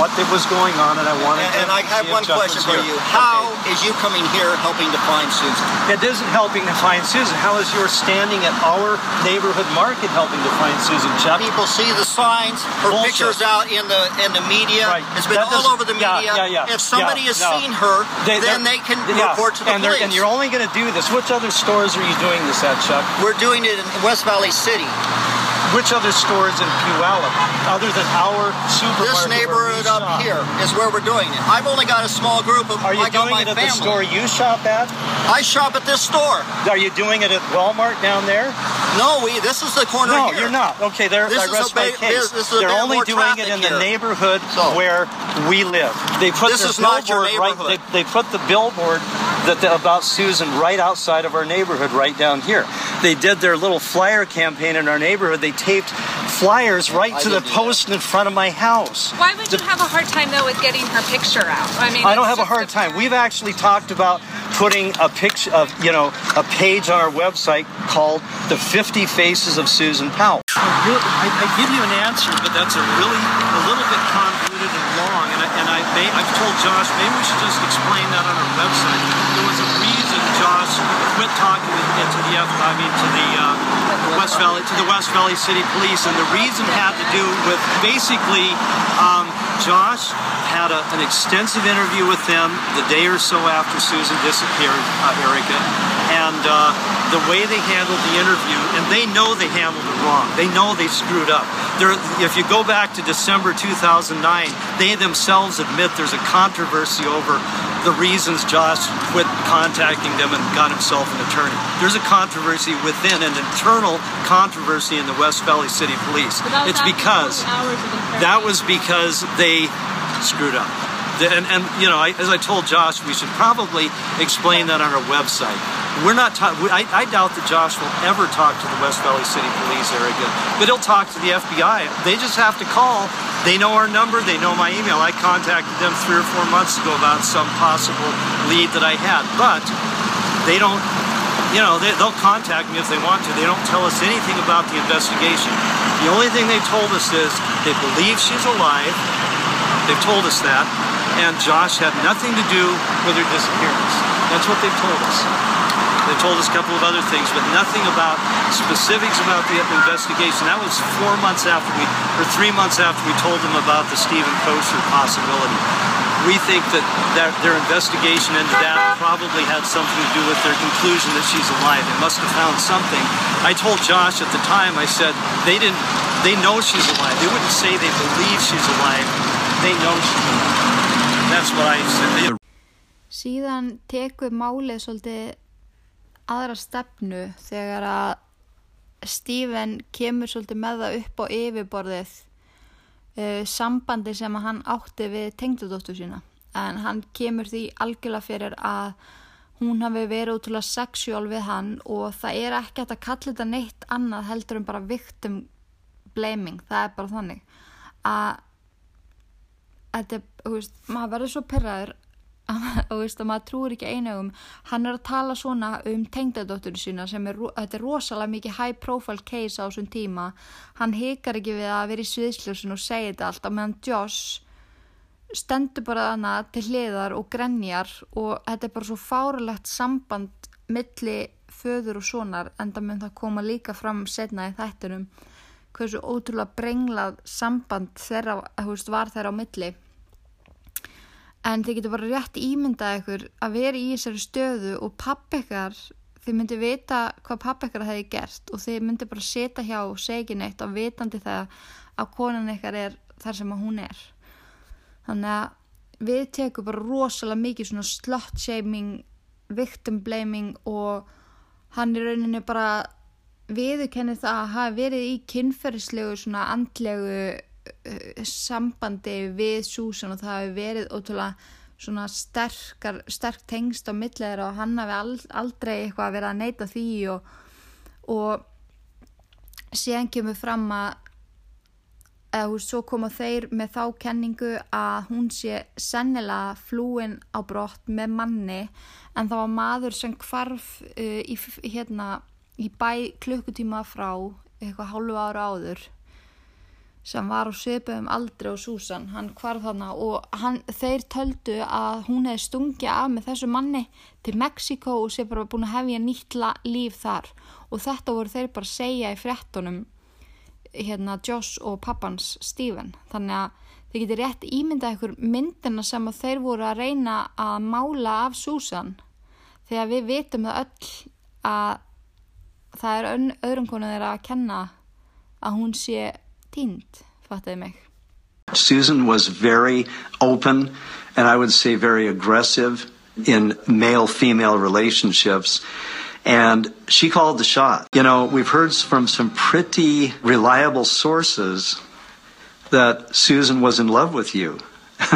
what was going on, and I wanted. And, and I have one question for you. How is you coming here helping to find Susan? It isn't helping to find Susan. How is your standing at our neighborhood market helping to find Susan, Chuck? People see the signs, her Bullshit. pictures out in the in the media. It's been all over the media. yeah, yeah, If somebody yeah, has no. seen her, They- then they're- can yeah, report to the and police. And you're only going to do this. Which other stores are you doing this at, Chuck? We're doing it in West Valley City. Which other stores in Puyallup, other than our supermarket? This neighborhood up shop? here is where we're doing it. I've only got a small group of. Are you I got doing my it at family. the store you shop at? I shop at this store. Are you doing it at Walmart down there? No, we. This is the corner No, here. you're not. Okay, there. This I is rest my case. this is a They're only doing it in the here. neighborhood where we live. They put This the is not your billboard right. neighborhood. They, they put the billboard that the, about Susan right outside of our neighborhood, right down here. they did their little flyer campaign in our neighborhood. They taped flyers right to the post in front of my house. Why would you have a hard time though with getting her picture out? I mean, I don't have a hard time. We've actually talked about putting a picture of, you know, a page on our website called The 50 Faces of Susan Powell. I, I give you an answer, but that's a really, a little bit convoluted and long. And, I, and I may, I've told Josh, maybe we should just explain that on our website. There was a reason Josh quit talking to, to the, F, I mean, to the uh, West Valley, to the West Valley City Police, and the reason had to do with basically um, Josh had a, an extensive interview with them the day or so after Susan disappeared, uh, Erica, and uh, the way they handled the interview, and they know they handled it wrong. They know they screwed up. There, if you go back to December 2009, they themselves admit there's a controversy over the reasons Josh quit contacting them and got himself an attorney. There's a controversy within an internal controversy in the West Valley City Police. But that was It's because 20 hours of interrogation. that was because they screwed up. And, and you know, I, as I told Josh, we should probably explain that on our website. We're not. Ta- we, I, I doubt that Josh will ever talk to the West Valley City Police again, but he'll talk to the FBI. They just have to call. They know our number. They know my email. I contacted them three or four months ago about some possible lead that I had, but they don't. You know, they, they'll contact me if they want to. They don't tell us anything about the investigation. The only thing they've told us is they believe she's alive. They've told us that. And Josh had nothing to do with her disappearance. That's what they've told us. They told us a couple of other things, but nothing about specifics about the investigation. That was four months after we, or three months after we told them about the Steven Koecher possibility. We think that, that their investigation into that probably had something to do with their conclusion that she's alive. They must have found something. I told Josh at the time, I said, they didn't, they know she's alive. They wouldn't say they believe she's alive. Síðan tekur málið svolítið aðra stefnu þegar að Steven kemur svolítið með það upp á yfirborðið uh, sambandi sem að hann átti við tengdadóttur sína. En hann kemur því algjörlega fyrir að hún hafi verið útrúlega sexuál við hann og það er ekki að kalla þetta neitt annað heldur en bara victim blaming. Það er bara þannig að þetta, er, þú veist, maður verður svo perraður og veist að maður trúir ekki einugum hann er að tala svona um tengdadóttur sína sem er, þetta er rosalega mikið high profile case á þessum tíma. Hann hikar ekki við að vera í sviðsljósin og segja þetta allt á meðan Josh stendur bara þarna til hliðar og grenjar og þetta er bara svo fáralegt samband milli föður og sonar en það mun það koma líka fram setna í þættunum hversu ótrúlega brenglað samband þeirra, veist, var þeirra á milli. En þið getur bara rétt ímyndað ykkur að vera í þessari stöðu og pappi ykkar þið myndi vita hvað pappi ykkar hefði gert og þið myndi bara setja hjá og segja neitt og vitandi það að konan ykkar er þar sem að hún er. Þannig að við tekum bara rosalega mikið svona slut shaming victim blaming og hann í rauninni bara viðurkenni það að hafa verið í kynferðislegu svona andlegu uh, sambandi við Susan og það hafi verið ótrúlega svona sterkar, sterk tengst á millegra og hann hafi ald, aldrei eitthvað að vera að neyta því og, og síðan kemur fram að eða þú veist, svo koma þeir með þá kenningu að hún sé sennilega flúin á brott með manni en það var maður sem hvarf uh, í, hérna, í bæ klukkutíma frá eitthvað hálfu ára áður sem var á svipum aldrei og Susan, hann hvarf þarna og hann, þeir töldu að hún hefði stungið af með þessu manni til Mexiko og sé bara búin að hefja nýtt líf þar. Og þetta voru þeir bara segja í fréttunum hérna Josh og pappans Steven þannig að þið getur rétt ímyndað ykkur myndina sem þeir voru að reyna að mála af Susan. Þegar við vitum það öll að það er ön, öðrum konu þeirra að kenna að hún sé fattuði mig Susan was very open and I would say very aggressive in male female relationships. And she called the shot. You know, we've heard from some pretty reliable sources that Susan was in love with you.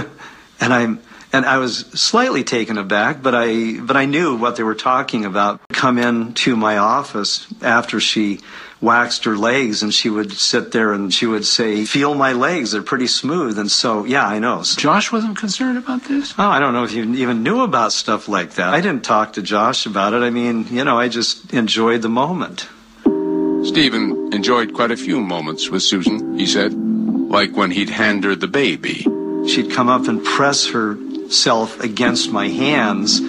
and I'm and I was slightly taken aback, but I but I knew what they were talking about. Come into my office after she waxed her legs and she would sit there and she would say, Feel my legs, they're pretty smooth. And so, yeah, I know. Josh wasn't concerned about this? Oh, I don't know if you even knew about stuff like that. I didn't talk to Josh about it. I mean, you know, I just enjoyed the moment. Steven enjoyed quite a few moments with Susan, he said, like when he'd hand her the baby. She'd come up and press herself against my hands,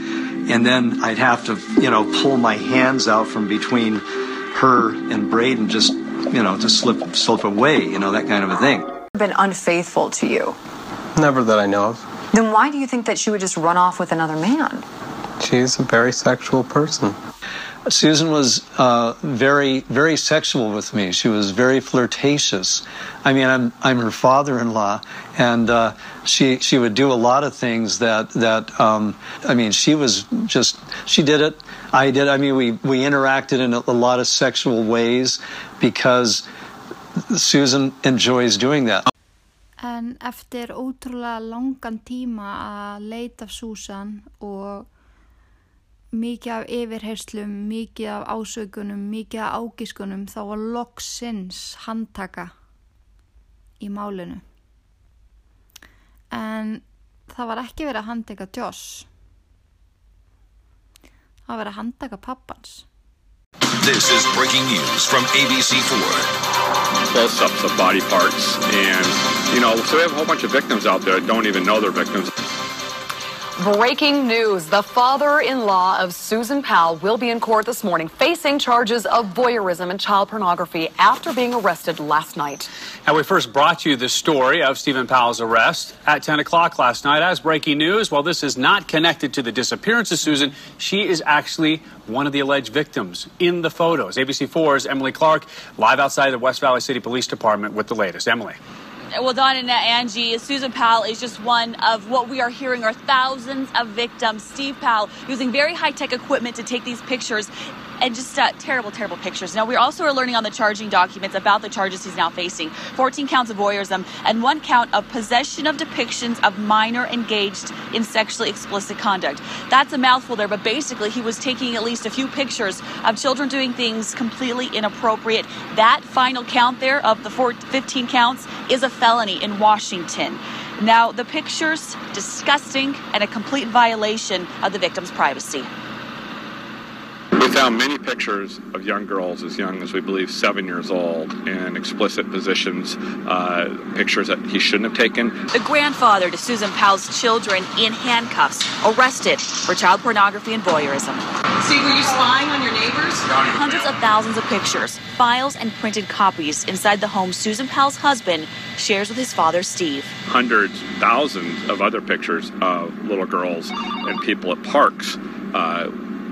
and then I'd have to, you know, pull my hands out from between her and Braden, just, you know, to slip slip away, you know, that kind of a thing. Been unfaithful to you. Never that I know of. Then why do you think that she would just run off with another man? She's a very sexual person. Susan was uh, very, very sexual with me. She was very flirtatious. I mean, I'm, I'm her father-in-law, and uh, she, she would do a lot of things that, that um, I mean, she was just, she did it. I did. I mean, we, we interacted in a, a lot of sexual ways because Susan enjoys doing that. En eftir ótrúlega langan tíma að leita Susan og mikið af yfirherslum, mikið af ásökunum, mikið af ágiskunum þá var loksins handtaka í málinu. En það var ekki verið að handtaka Joss. Það var verið að handtaka pappans. This is breaking news from ABC4. Close-ups of body parts, and you know, so we have a whole bunch of victims out there that don't even know they're victims. Breaking news. The father in law of Susan Powell will be in court this morning facing charges of voyeurism and child pornography after being arrested last night. Now, we first brought you the story of Steven Powell's arrest at 10 o'clock last night as breaking news. While this is not connected to the disappearance of Susan, she is actually one of the alleged victims in the photos. ABC4's Emily Clark live outside the West Valley City Police Department with the latest. Emily. Well, Don and Angie, Susan Powell is just one of what we are hearing are thousands of victims. Steve Powell using very high tech equipment to take these pictures and just uh, terrible, terrible pictures. Now, we also are learning on the charging documents about the charges he's now facing 14 counts of voyeurism and one count of possession of depictions of minor engaged in sexually explicit conduct. That's a mouthful there, but basically, he was taking at least a few pictures of children doing things completely inappropriate. That final count there of the 15 counts is a felony in Washington. Now, the pictures, disgusting and a complete violation of the victim's privacy. We found many pictures of young girls as young as we believe seven years old in explicit positions, uh, pictures that he shouldn't have taken. The grandfather to Susan Powell's children in handcuffs, arrested for child pornography and voyeurism. See, were you spying on your neighbors? Hundreds of thousands of pictures, files, and printed copies inside the home Susan Powell's husband shares with his father, Steve. Hundreds, thousands of other pictures of little girls and people at parks. Uh,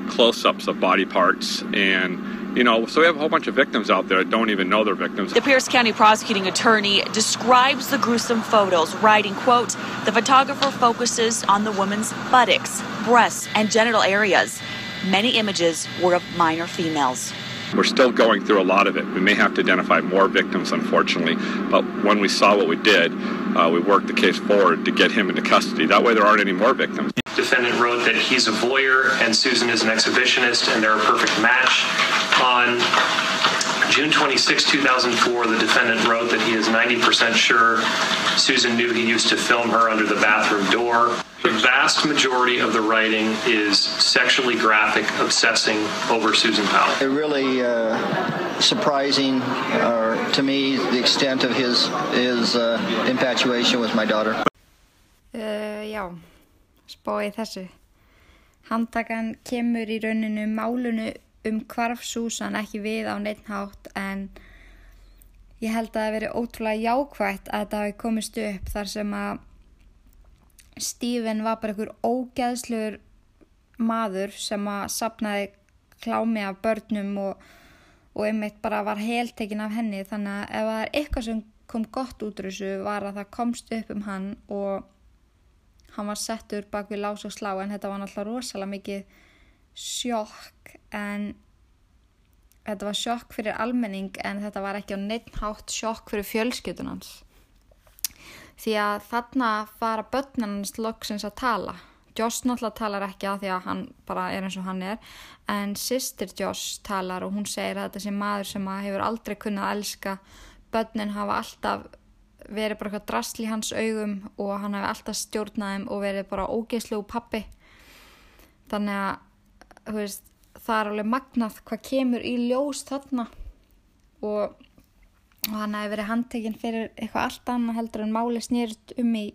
close-ups of body parts and you know so we have a whole bunch of victims out there that don't even know they're victims. The pierce county prosecuting attorney describes the gruesome photos writing quote the photographer focuses on the woman's buttocks breasts and genital areas. Many images were of minor females we're still going through a lot of it. We may have to identify more victims, unfortunately. But when we saw what we did, uh, we worked the case forward to get him into custody. That way, there aren't any more victims. Defendant wrote that he's a voyeur and Susan is an exhibitionist, and they're a perfect match. On June 26, 2004, the defendant wrote that he is 90% sure Susan knew he used to film her under the bathroom door. The vast majority of the writing is sexually graphic, obsessing over Susan Powell. It really uh, surprising uh, to me the extent of his his uh, infatuation with my daughter. Uh, já, spóið þessu. Handtakan kemur í rauninu málunu um hvarf Susan ekki við á neitt hátt en ég held að það veri ótrúlega jákvægt að þetta hafi komist upp þar sem að Stephen var bara einhver ógeðsluður maður sem að sapnaði klámi af börnum og, og einmitt bara var heltekin af henni. Þannig að ef það er eitthvað sem kom gott út úr þessu var að það komst upp um hann og hann var settur bak við lás og slá en þetta var náttúrulega rosalega mikið sjokk en þetta var sjokk fyrir almenning en þetta var ekki á neitt hátt sjokk fyrir fjölskytun hans því að þarna fara börnarnans loksins að tala. Josh náttúrulega talar ekki að því að hann bara er eins og hann er en sýstir Josh talar og hún segir að þetta sé maður sem hefur aldrei kunnað að elska. Börnin hafa alltaf verið bara eitthvað drasl í hans augum og hann hafi alltaf stjórnað þeim og verið bara ógeðslegu pappi þannig að veist, það er alveg magnað hvað kemur í ljós þarna. Og, og hann hafi verið handtekinn fyrir eitthvað allt annað heldur en máli snýrt um í,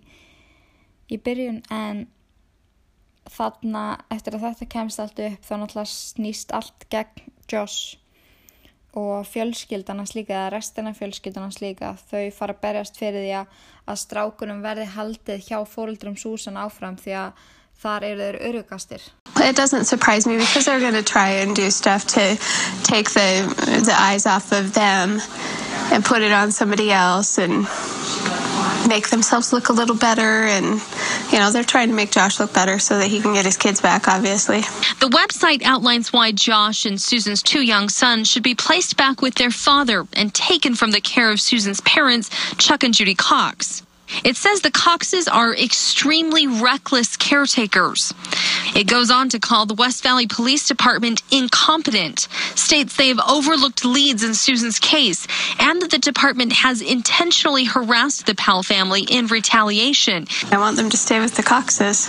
í byrjun. En þarna eftir að þetta kemst allt upp þá náttúrulega snýst allt gegn Josh og fjölskyldana slíka eða restina fjölskyldana slíka. Þau fara að berjast fyrir því að, að strákunum verði haldið hjá fóruldrum Susan áfram því að þar eru þeir örugastir. It doesn't surprise me because they're going to try and do stuff to take the the eyes off of them and put it on somebody else and make themselves look a little better and you know they're trying to make Josh look better so that he can get his kids back obviously. The website outlines why Josh and Susan's two young sons should be placed back with their father and taken from the care of Susan's parents, Chuck and Judy Cox. It says the Coxes are extremely reckless caretakers. It goes on to call the West Valley Police Department incompetent, states they have overlooked leads in Susan's case, and that the department has intentionally harassed the Powell family in retaliation. I want them to stay with the Coxes.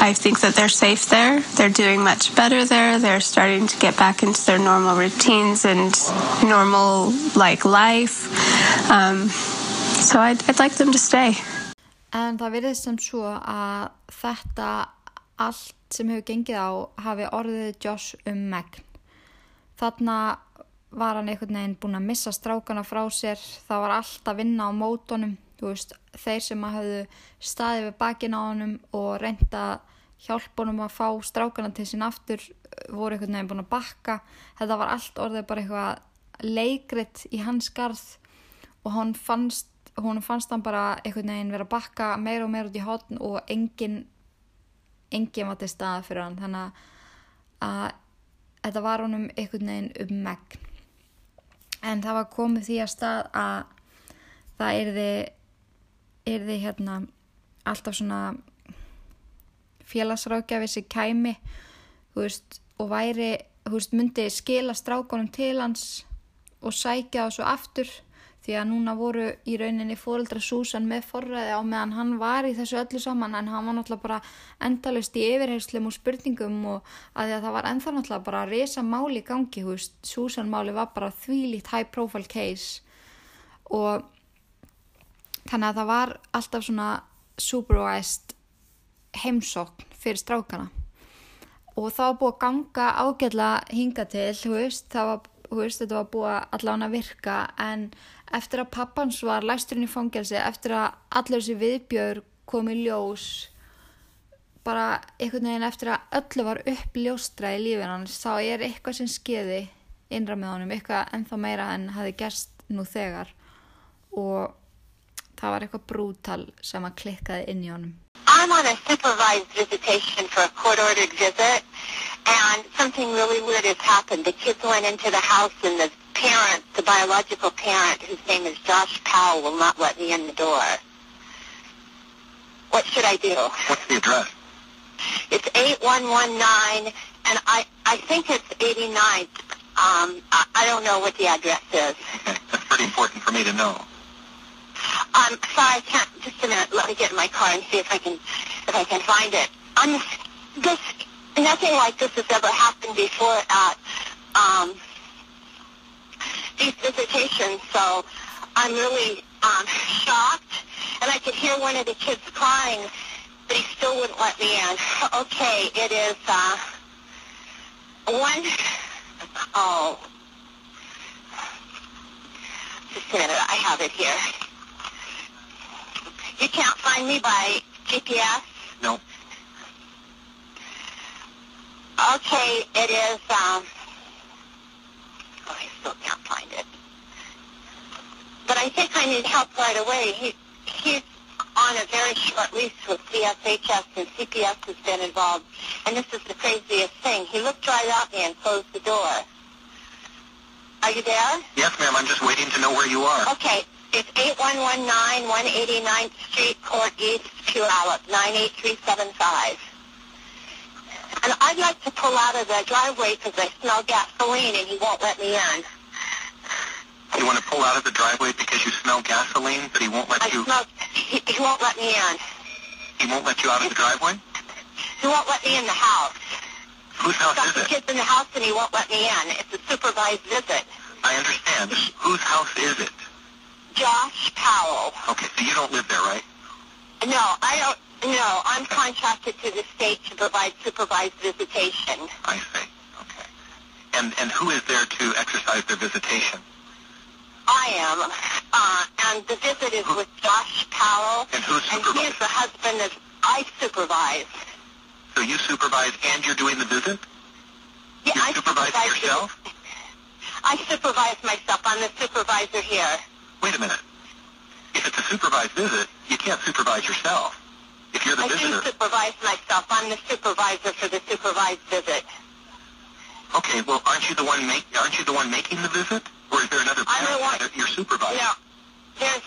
I think that they're safe there. They're doing much better there. They're starting to get back into their normal routines and normal like life. Um, so I'd, I'd like them to stay. En það verðist sem svo að þetta allt sem hefur gengið á hafi orðið Josh um megn. Þarna var hann einhvern veginn búin að missa strákana frá sér, það var allt að vinna á mótonum, veist, þeir sem hafðu staðið við bakin á honum og reynda hjálp honum að fá strákana til sín aftur voru einhvern veginn búin að bakka, þetta var allt orðið bara eitthvað leikrit í hans garð og hann fannst hún fannst hann bara einhvern veginn vera að bakka meira og meira út í hotn og enginn enginn var til staða fyrir hann. Þannig að þetta var honum einhvern veginn um megn. En það var komið því að stað að það erði erði hérna alltaf svona félagsrákjafi sem kæmi veist og væri veist myndi skila strákonum til hans og sækja svo aftur því að núna voru í rauninni fóreldra Susan með forræði á meðan hann var í þessu öllu saman en hann var náttúrulega bara endalust í yfirherslum og spurningum og að að það var ennþá náttúrulega bara að resa máli í gangi, hú veist, Susan máli var bara þvílíkt high profile case. Og þannig að það var alltaf svona supervised heimsókn fyrir strákana. Og það var búið að ganga ágætla hinga til, hú veist, það var, hú veist, þetta var búið að allan að virka en eftir að pappans var læsturinn í fangelsi, eftir að allir þessi viðbjör komi ljós bara einhvern veginn eftir að öllu var uppljóstra í lífin hans, þá er eitthvað sem skeiði innra með honum, eitthvað ennþá meira en hafi gerst nú þegar. Og það var eitthvað brútal sem að klikkaði inn í honum I'm on a supervised visitation for a court-ordered visit, and something really weird has happened. The kids went into the house, and the parent, the biological parent, whose name is Josh Powell, will not let me in the door. What should I do? What's the address? It's 8119, and I, I think it's 89. Um, I, I don't know what the address is. Okay, that's pretty important for me to know. Um, sorry, I can't. Just a minute. Let me get in my car and see if I can, if I can find it. I'm this. Nothing like this has ever happened before at um, these visitations, so I'm really um, shocked. And I could hear one of the kids crying, but he still wouldn't let me in. Okay, it is uh, one. Oh, just a minute. I have it here. You can't find me by GPS? No. Okay, it is, um, oh, I still can't find it. But I think I need help right away. He, he's on a very short lease with DSHS, and CPS has been involved. And this is the craziest thing. He looked right at me and closed the door. Are you there? Yes, ma'am. I'm just waiting to know where you are. Okay. It's 8119 189th Street, Court East, Puyallup, 98375. And I'd like to pull out of the driveway because I smell gasoline and he won't let me in. You want to pull out of the driveway because you smell gasoline, but he won't let I you. smell, he, he won't let me in. He won't let you out of the driveway. He won't let me in the house. Whose house Got is the it? kids in the house and he won't let me in. It's a supervised visit. I understand. Whose house is it? Josh Powell. Okay, so you don't live there, right? No, I don't. No, I'm contracted to the state to provide supervised visitation. I see. Okay. And and who is there to exercise their visitation? I am, uh, and the visit is with Josh Powell. And who's And he is the husband that I supervise. So you supervise and you're doing the visit? Yeah, you I supervise supervise yourself? I supervise myself. I'm the supervisor here. Wait a minute. If it's a supervised visit, you can't supervise yourself. If you're the I do supervise myself. I'm the supervisor for the supervised visit. Okay, well, aren't you the one make? Aren't you the one making the visit, or is there another I'm the parent one- that you're supervising? No, there's.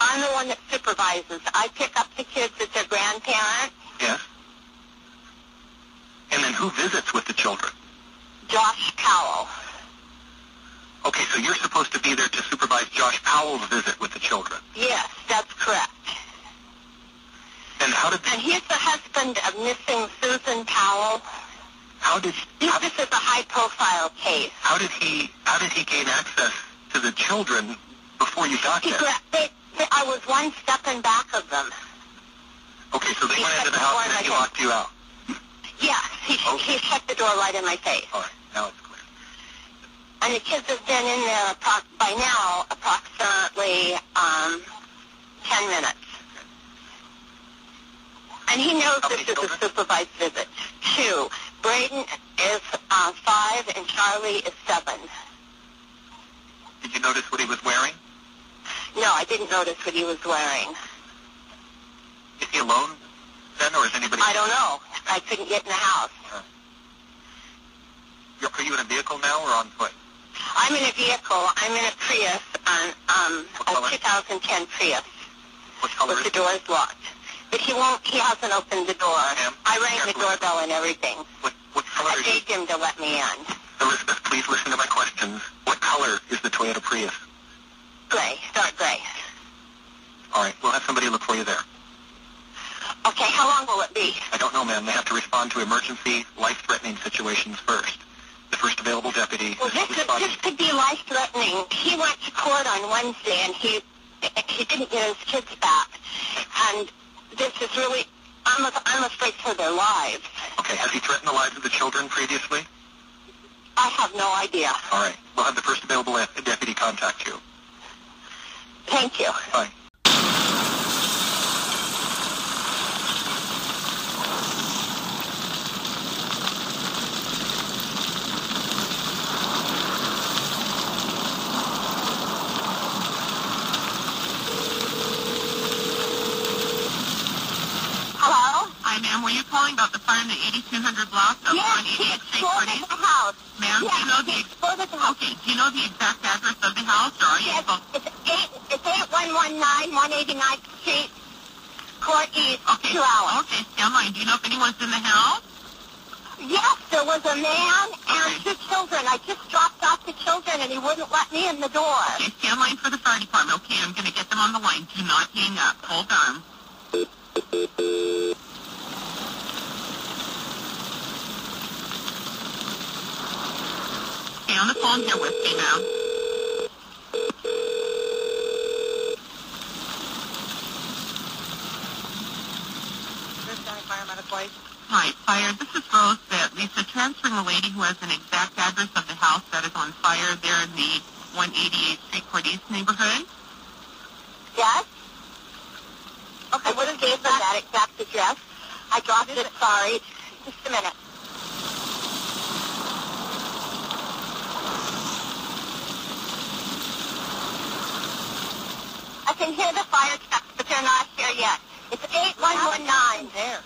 I'm the one that supervises. I pick up the kids at their grandparent. Yes. And then who visits with the children? Josh Powell. Okay, so you're supposed to be there to supervise Josh Powell's visit with the children. Yes, that's correct. And how did And he's the husband of missing Susan Powell. how did This, this is a high-profile case. how did he how did he gain access to the children before you got He there? they, they, I was one step in back of them. Okay, so they He went into the house and then he locked you out. Yes, he, he shut the door right in my face. All right, now it's. And the kids have been in there appro- by now approximately um, 10 minutes. And he knows this is a supervised visit. Two. Braden is uh, five and Charlie is seven. Did you notice what he was wearing? No, I didn't notice what he was wearing. Is he alone then, or is anybody? I don't know. I couldn't get in the house. You're, are you in a vehicle now or on foot? I'm in a vehicle. I'm in a Prius, on, um, a 2010 Prius. What color with is the doors locked. But he won't, he hasn't opened the door. I rang the doorbell and everything. What, what color I begged him to let me in. Elizabeth, please listen to my questions. What color is the Toyota Prius? Gray, dark gray. All right, we'll have somebody look for you there. Okay, how long will it be? I don't know, ma'am. They have to respond to emergency, life-threatening situations first. The first available deputy Well, this, is, responding. this could be life-threatening. He went to court on Wednesday and he he didn't get his kids back. And this is really, I'm, I'm afraid for their lives. Okay, has he threatened the lives of the children previously? I have no idea. All right, we'll have the first available uh, deputy contact you. Thank you. Bye. Hello? Hi, ma'am. Were you calling about the fire in the 8200 block of Yes, 188th he Street, exploded the house. Ma'am, do you know the exploded the house. okay? Do you know the exact address of the house, or are you Yes, it's eight. It's eight one one nine one eighty ninth Street, Court East, Okay. two hours. Okay, stand line. Do you know if anyone's in the house? Yes, there was a man and two children. I just dropped off the children, and he wouldn't let me in the door. Okay, stand line for the fire department. Okay, I'm going to get them on the line. Do not hang up. Hold on. On the phone here with me now. Hi, fire. This is Rose. That Lisa transferring a lady who has an exact address of the house that is on fire there in the 188th Street Court East neighborhood. Yes? Okay, I would have gave them that exact address. I dropped it, sorry. Just a minute. I can hear the fire trucks, but they're not here yet. It's 8119. There.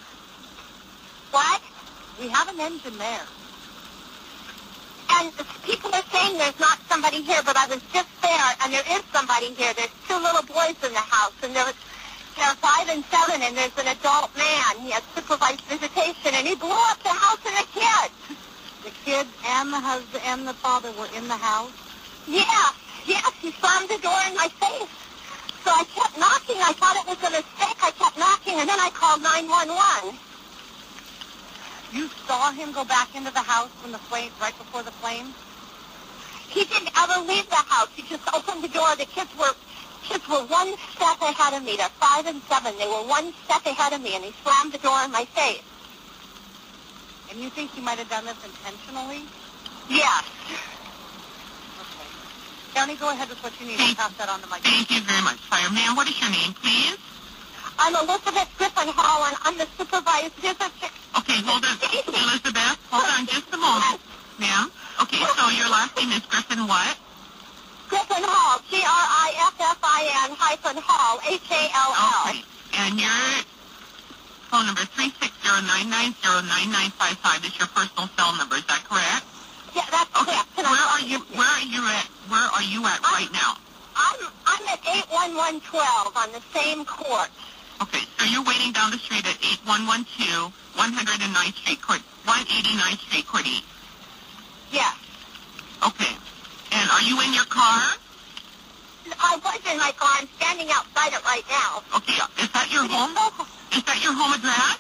What? We have an engine there. And people are saying there's not somebody here, but I was just there, and there is somebody here. There's two little boys in the house, and there was, They're five and seven, and there's an adult man. He has supervised visitation, and he blew up the house and the kids. The kids and the husband and the father were in the house. Yes, yes, he slammed the door in my face. So I kept knocking. I thought it was a mistake. I kept knocking, and then I called 911. You saw him go back into the house when the flame, right before the flame? He didn't ever leave the house. He just opened the door. The kids were kids were one step ahead of me. They're five and seven. They were one step ahead of me, and he slammed the door in my face. And you think he might have done this intentionally? Yes. Downey, go ahead with what you need. I'll pass that on to my Thank you very much, fireman. What is your name, please? I'm Elizabeth Griffin Hall, and I'm the supervised visitor. Okay, hold on. Elizabeth, hold on just a moment, ma'am. Okay, so your last name is Griffin what? Griffin Hall, G-R-I-F-F-I-N hyphen Hall, H-A-L-L. Okay. And your phone number three six zero nine nine zero nine nine five five is your personal cell number. Is that correct? Yeah, that's. Can Where are you? Where are you at? Where are you at right now? I'm, I'm at 81112 on the same court. Okay, so you're waiting down the street at 8112 109th Street, Court, 189th Street, Court East. Yes. Okay. And are you in your car? I was in my car. I'm standing outside it right now. Okay, is that your home? Is that your home address?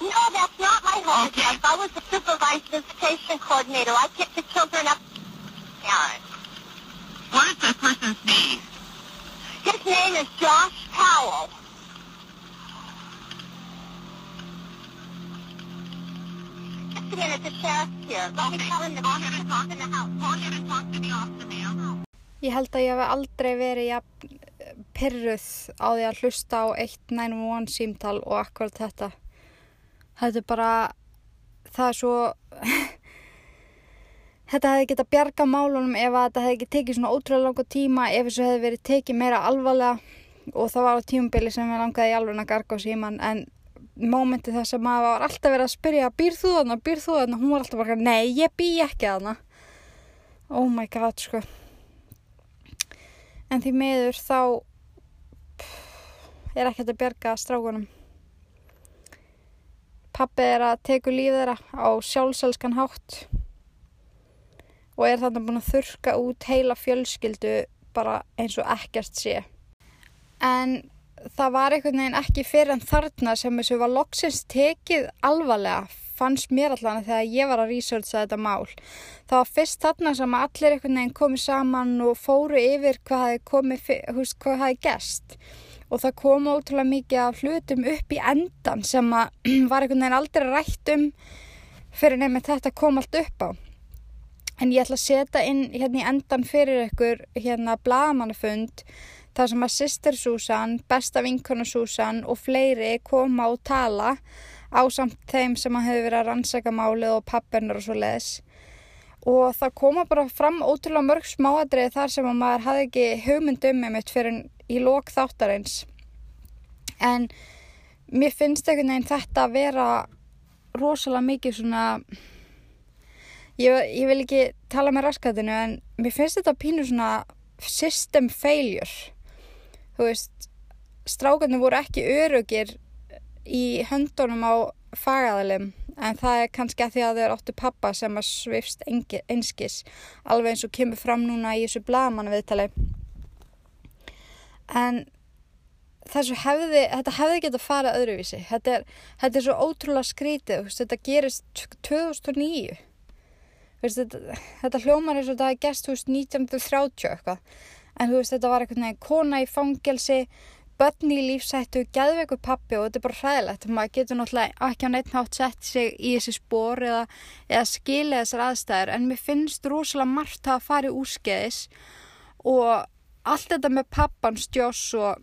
No, that's not my home address. I was the supervised visitation coordinator. I picked the children up. Parents. What is this person's name? His name is Josh Powell. Just a minute, the sheriff's here. Let me tell him ahead and talk in the house. Go ahead and talk to the officer, ma'am. Ég held að ég hef aldrei verið jafn pyrruð á því að hlusta á 191 símtal og akkurat þetta. Þetta er bara, það er svo, þetta hefði getað bjarga málunum ef þetta hefði ekki tekið svona ótrúlega langa tíma, ef þessu hefði verið tekið meira alvarlega og það var á tímubili sem við langaði í alveg að garga á síman en mómenti þess að maður var alltaf verið að spyrja býr þú þarna, býr þú þarna, hún var alltaf bara nei, ég bý ekki þarna. Oh my god, sko. En því miður þá er ekkert að bjarga strákunum. Pappi er að teku líf þeirra á sjálfselskan hátt og er þannig búin að þurka út heila fjölskyldu bara eins og ekkert sé. En það var einhvern veginn ekki fyrir en þarna sem þessu var loksins tekið alvarlega fannst mér allan þegar ég var að researcha þetta mál. Það var fyrst þarna sem allir einhvern veginn komið saman og fóru yfir hvað hafi komið, húst, hvað hafi gest. Og það kom ótrúlega mikið af hlutum upp í endan sem að var einhvern veginn aldrei rætt um fyrir nefnir þetta kom allt upp á. En ég ætla að setja inn hérna í endan fyrir ykkur hérna blagamannafund þar sem að Sister Susan, besta vinkona Susan og fleiri koma og tala á samt þeim sem að hefur verið að rannsaka málið og pappenur og svo leiðis. Og það koma bara fram ótrúlega mörg smáadrið þar sem að maður hafði ekki hugmynd um einmitt fyrir í lok þáttarins. En mér finnst einhvern veginn þetta að vera rosalega mikið svona... Ég, ég vil ekki tala með raskatinu en mér finnst þetta pínu svona system failure. Þú veist, strákarnir voru ekki örugir í höndunum á fagaðalum en það er kannski að því að þeir áttu pappa sem að svifst einskis alveg eins og kemur fram núna í þessu blagamann viðtali en þessu hefði þetta hefði getið að fara öðruvísi. Þetta er, þetta er svo ótrúlega skrítið þetta gerist 2009 veist, þetta, þetta hljómar eins og þetta hefði gest 1930 eitthvað. En þú veist þetta var veginn kona í fangelsi börn í lífsættu, geðveikur pappi og þetta er bara hræðilegt. Maður getur náttúrulega ekki á neitt nátt sett sig í þessi spór eða, eða skilja þessar aðstæður. En mér finnst rosalega margt að fara í úrskeiðis og allt þetta með pappans Joss og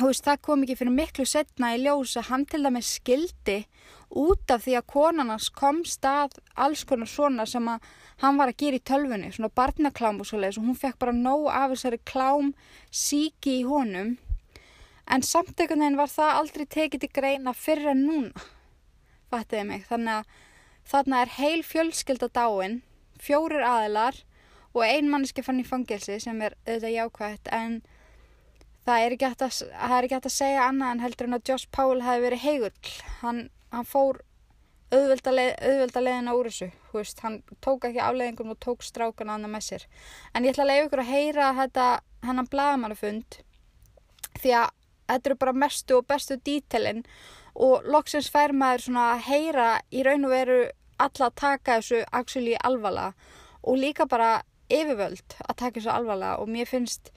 veist, það kom ekki fyrir miklu setna í ljós að hann til dæmis skildi út af því að konarnas kom stað alls konar svona sem að hann var að gera í tölfunni, svona barnaklám og svo leiðis og hún fekk bara nóg af þessari klám síki í honum en samt einhvern veginn var það aldrei tekið til greina fyrir en núna fattiði mig, þannig að þarna er heil fjölskylda dáin fjórir aðilar og ein manneski fann í fangelsi sem er auðvitað jákvægt en það er ekki hægt að, að segja annað en heldur en að Josh Powell hefði verið heigull. Hann, hann fór auðvelda, leið, auðvelda leiðina úr þessu. Veist, hann tók ekki afleiðingum og tók strákana annað með sér. En ég ætla að leiða ykkur að heyra þetta, hennan blagamannafund því að þetta eru bara mestu og bestu dítelin og loksins fær maður svona að heyra í raun og veru alla að taka þessu actually alvarlega og líka bara yfirvöld að taka þessu alvarlega og mér finnst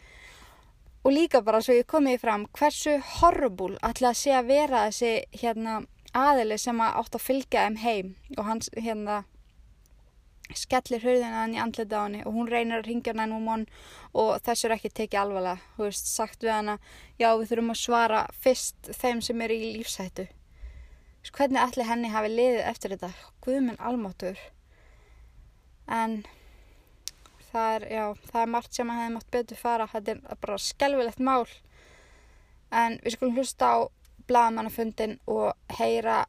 og líka bara svo ég komið fram hversu horrible ætla að sé að vera þessi hérna aðili sem að átt að fylgja þeim heim og hans hérna skellir hurðina hann í andlita á henni og hún reynir að ringja hann ennum hann og þessu er ekki tekið alvarlega þú veist, sagt við hana já við þurfum að svara fyrst þeim sem eru í lífsættu veist, hvernig allir henni hafi liðið eftir þetta? Guðminn almáttur en það er, já, það er margt sem að hefði mátt betur fara. Þetta er bara skelvilegt mál. En við skulum hlusta á blagamannafundin og heyra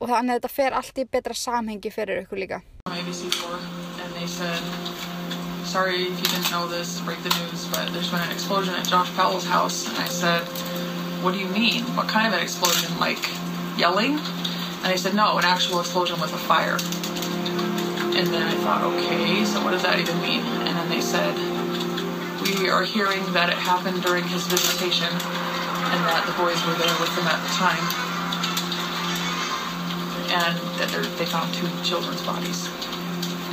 og þannig að þetta fer allt í betra samhengi fyrir ykkur líka ABC4, and they said, sorry if you didn't know this, break the news, but there's been an explosion at Josh Powell's house. And I said, what do you mean? What kind of an explosion? Like yelling? And they said, no, an actual explosion with a fire. And then I thought, okay, so what does that even mean? And then they said, we are hearing that it happened during his visitation and that the boys were there with him at the time and that they're- found two children's bodies.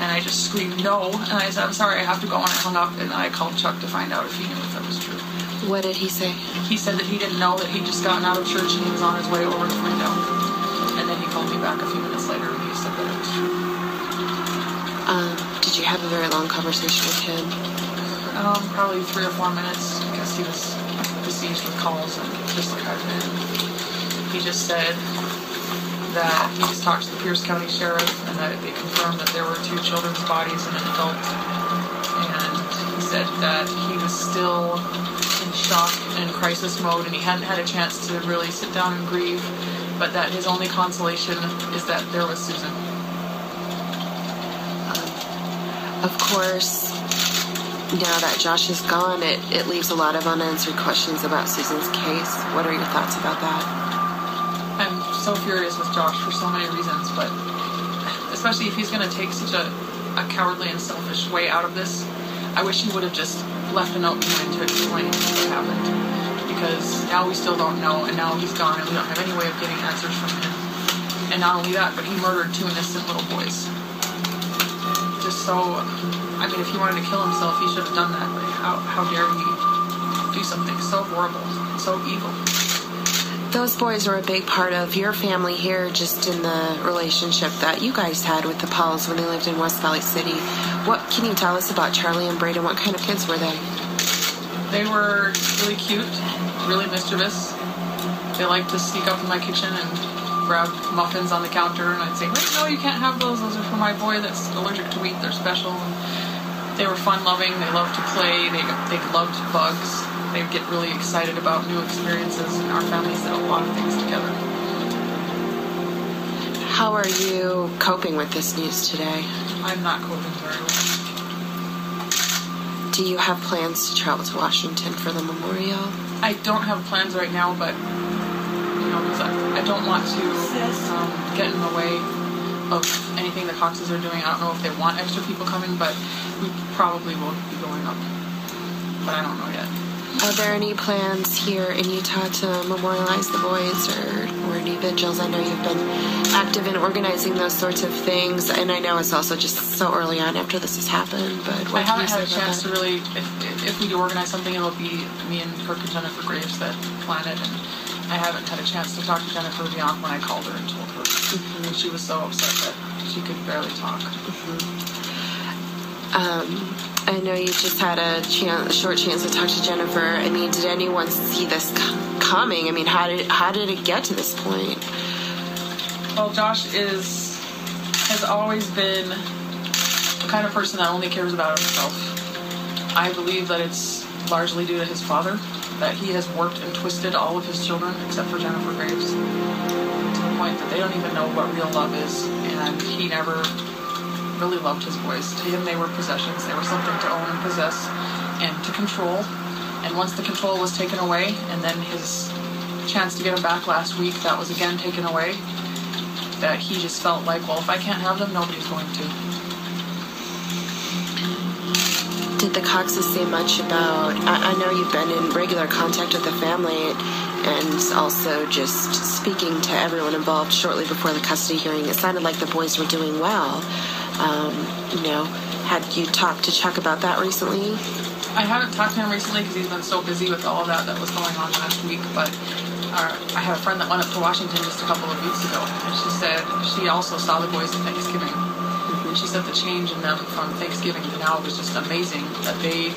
And I just screamed no, and I said, I'm sorry, I have to go, and I hung up, and I called Chuck to find out if he knew if that was true. What did he say? He said that he didn't know that he'd just gotten out of church and he was on his way over to find out. And then he called me back a few minutes later and he said that it was true. Um, did you have a very long conversation with him? Um, probably three or four minutes because he was besieged with calls and just like I've been. He just said that he just talked to the Pierce County Sheriff and that they confirmed that there were two children's bodies and an adult. And he said that he was still in shock and crisis mode and he hadn't had a chance to really sit down and grieve, but that his only consolation is that there was Susan. Um, of course, now that Josh is gone, it, it leaves a lot of unanswered questions about Susan's case. What are your thoughts about that? So furious with Josh for so many reasons, but especially if he's going to take such a, a cowardly and selfish way out of this, I wish he would have just left a note behind to explain what happened. Because now we still don't know, and now he's gone, and we don't have any way of getting answers from him. And not only that, but he murdered two innocent little boys. Just so, I mean, if he wanted to kill himself, he should have done that. But how, how dare he do something so horrible, so evil? Those boys were a big part of your family here, just in the relationship that you guys had with the Powells when they lived in West Valley City. What can you tell us about Charlie and Braden? What kind of kids were they? They were really cute, really mischievous. They liked to sneak up in my kitchen and grab muffins on the counter, and I'd say, "Wait, no, you can't have those. Those are for my boy that's allergic to wheat. They're special." And they were fun-loving. They loved to play. They they loved bugs. They'd get really excited about new experiences, and our families did a lot of things together. How are you coping with this news today? I'm not coping very well. Do you have plans to travel to Washington for the memorial? I don't have plans right now, but you know, because I, I don't want to um, get in the way of anything the Coxes are doing. I don't know if they want extra people coming, but we probably will be going up. But I don't know yet. Are there any plans here in Utah to memorialize the boys or, or any vigils? I know you've been active in organizing those sorts of things, and I know it's also just so early on after this has happened. But what I haven't had a chance that? to really. If, if we do organize something, it'll be me and Kirk and Jennifer Graves that plan it, and I haven't had a chance to talk to Jennifer beyond when I called her and told her. Mm-hmm. And she was so upset that she could barely talk. Mm-hmm. Um, I know you just had a, chance, short chance to talk to Jennifer. I mean, did anyone see this coming? I mean, how did how did it get to this point? Well, Josh is has always been the kind of person that only cares about himself. I believe that it's largely due to his father that he has warped and twisted all of his children except for Jennifer Graves to the point that they don't even know what real love is, and he never really loved his boys. To him, they were possessions. They were something to own and possess and to control. And once the control was taken away, and then his chance to get them back last week, that was again taken away, that he just felt like, well, if I can't have them, nobody's going to. Did the Coxes say much about? I, I know you've been in regular contact with the family and also just speaking to everyone involved shortly before the custody hearing. It sounded like the boys were doing well. Um, you know, had you talked to Chuck about that recently? I haven't talked to him recently because he's been so busy with all that that was going on last week. But uh, I have a friend that went up to Washington just a couple of weeks ago, and she said she also saw the boys at Thanksgiving. And she said the change in them from Thanksgiving to now was just amazing. That they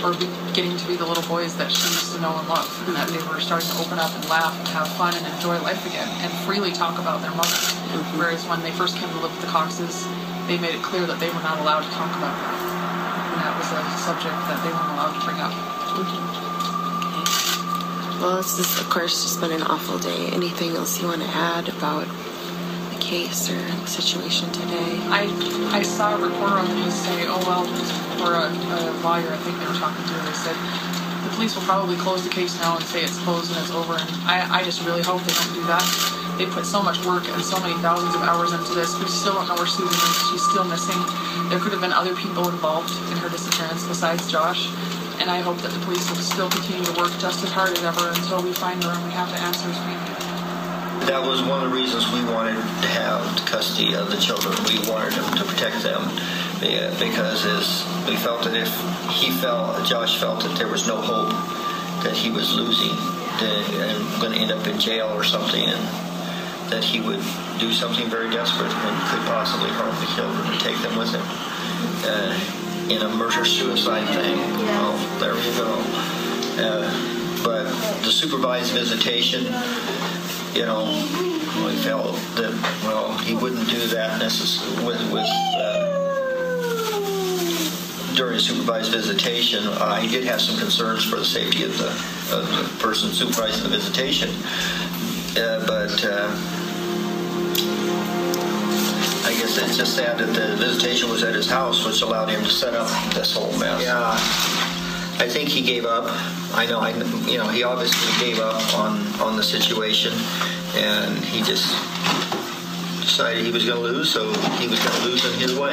were getting to be the little boys that she used to know and love, and that they were starting to open up and laugh and have fun and enjoy life again, and freely talk about their mother. Whereas when they first came to live with the Coxes, they made it clear that they were not allowed to talk about her. And that was a subject that they weren't allowed to bring up. Well, it's just, of course, just been an awful day. Anything else you want to add about the case or the situation today? I I saw a reporter on the news say, oh, well, or a, a lawyer, I think they were talking to, they said, the police will probably close the case now and say it's closed and it's over. And I, I just really hope they don't do that. They put so much work and so many thousands of hours into this. We still don't know where Susan is. She's still missing. There could have been other people involved in her disappearance besides Josh. And I hope that the police will still continue to work just as hard as ever until we find her and we have the answers we need. That was one of the reasons we wanted to have custody of the children. We wanted them to protect them because as we felt that if he felt, Josh felt that there was no hope that he was losing that, and going to end up in jail or something, and that he would do something very desperate and could possibly harm the children and take them with him. Uh, in a murder suicide thing. Oh, there you go. Uh, but the supervised visitation, you know, we felt that well he wouldn't do that necessarily with with. Uh, during supervised visitation, uh, he did have some concerns for the safety of the, of the person supervising the visitation. Uh, but I guess it's just sad that the visitation was at his house, which allowed him to set up this whole mess. Yeah, I think he gave up. I know, I you know, he obviously gave up on on the situation, and he just decided he was going to lose, so he was going to lose in his way.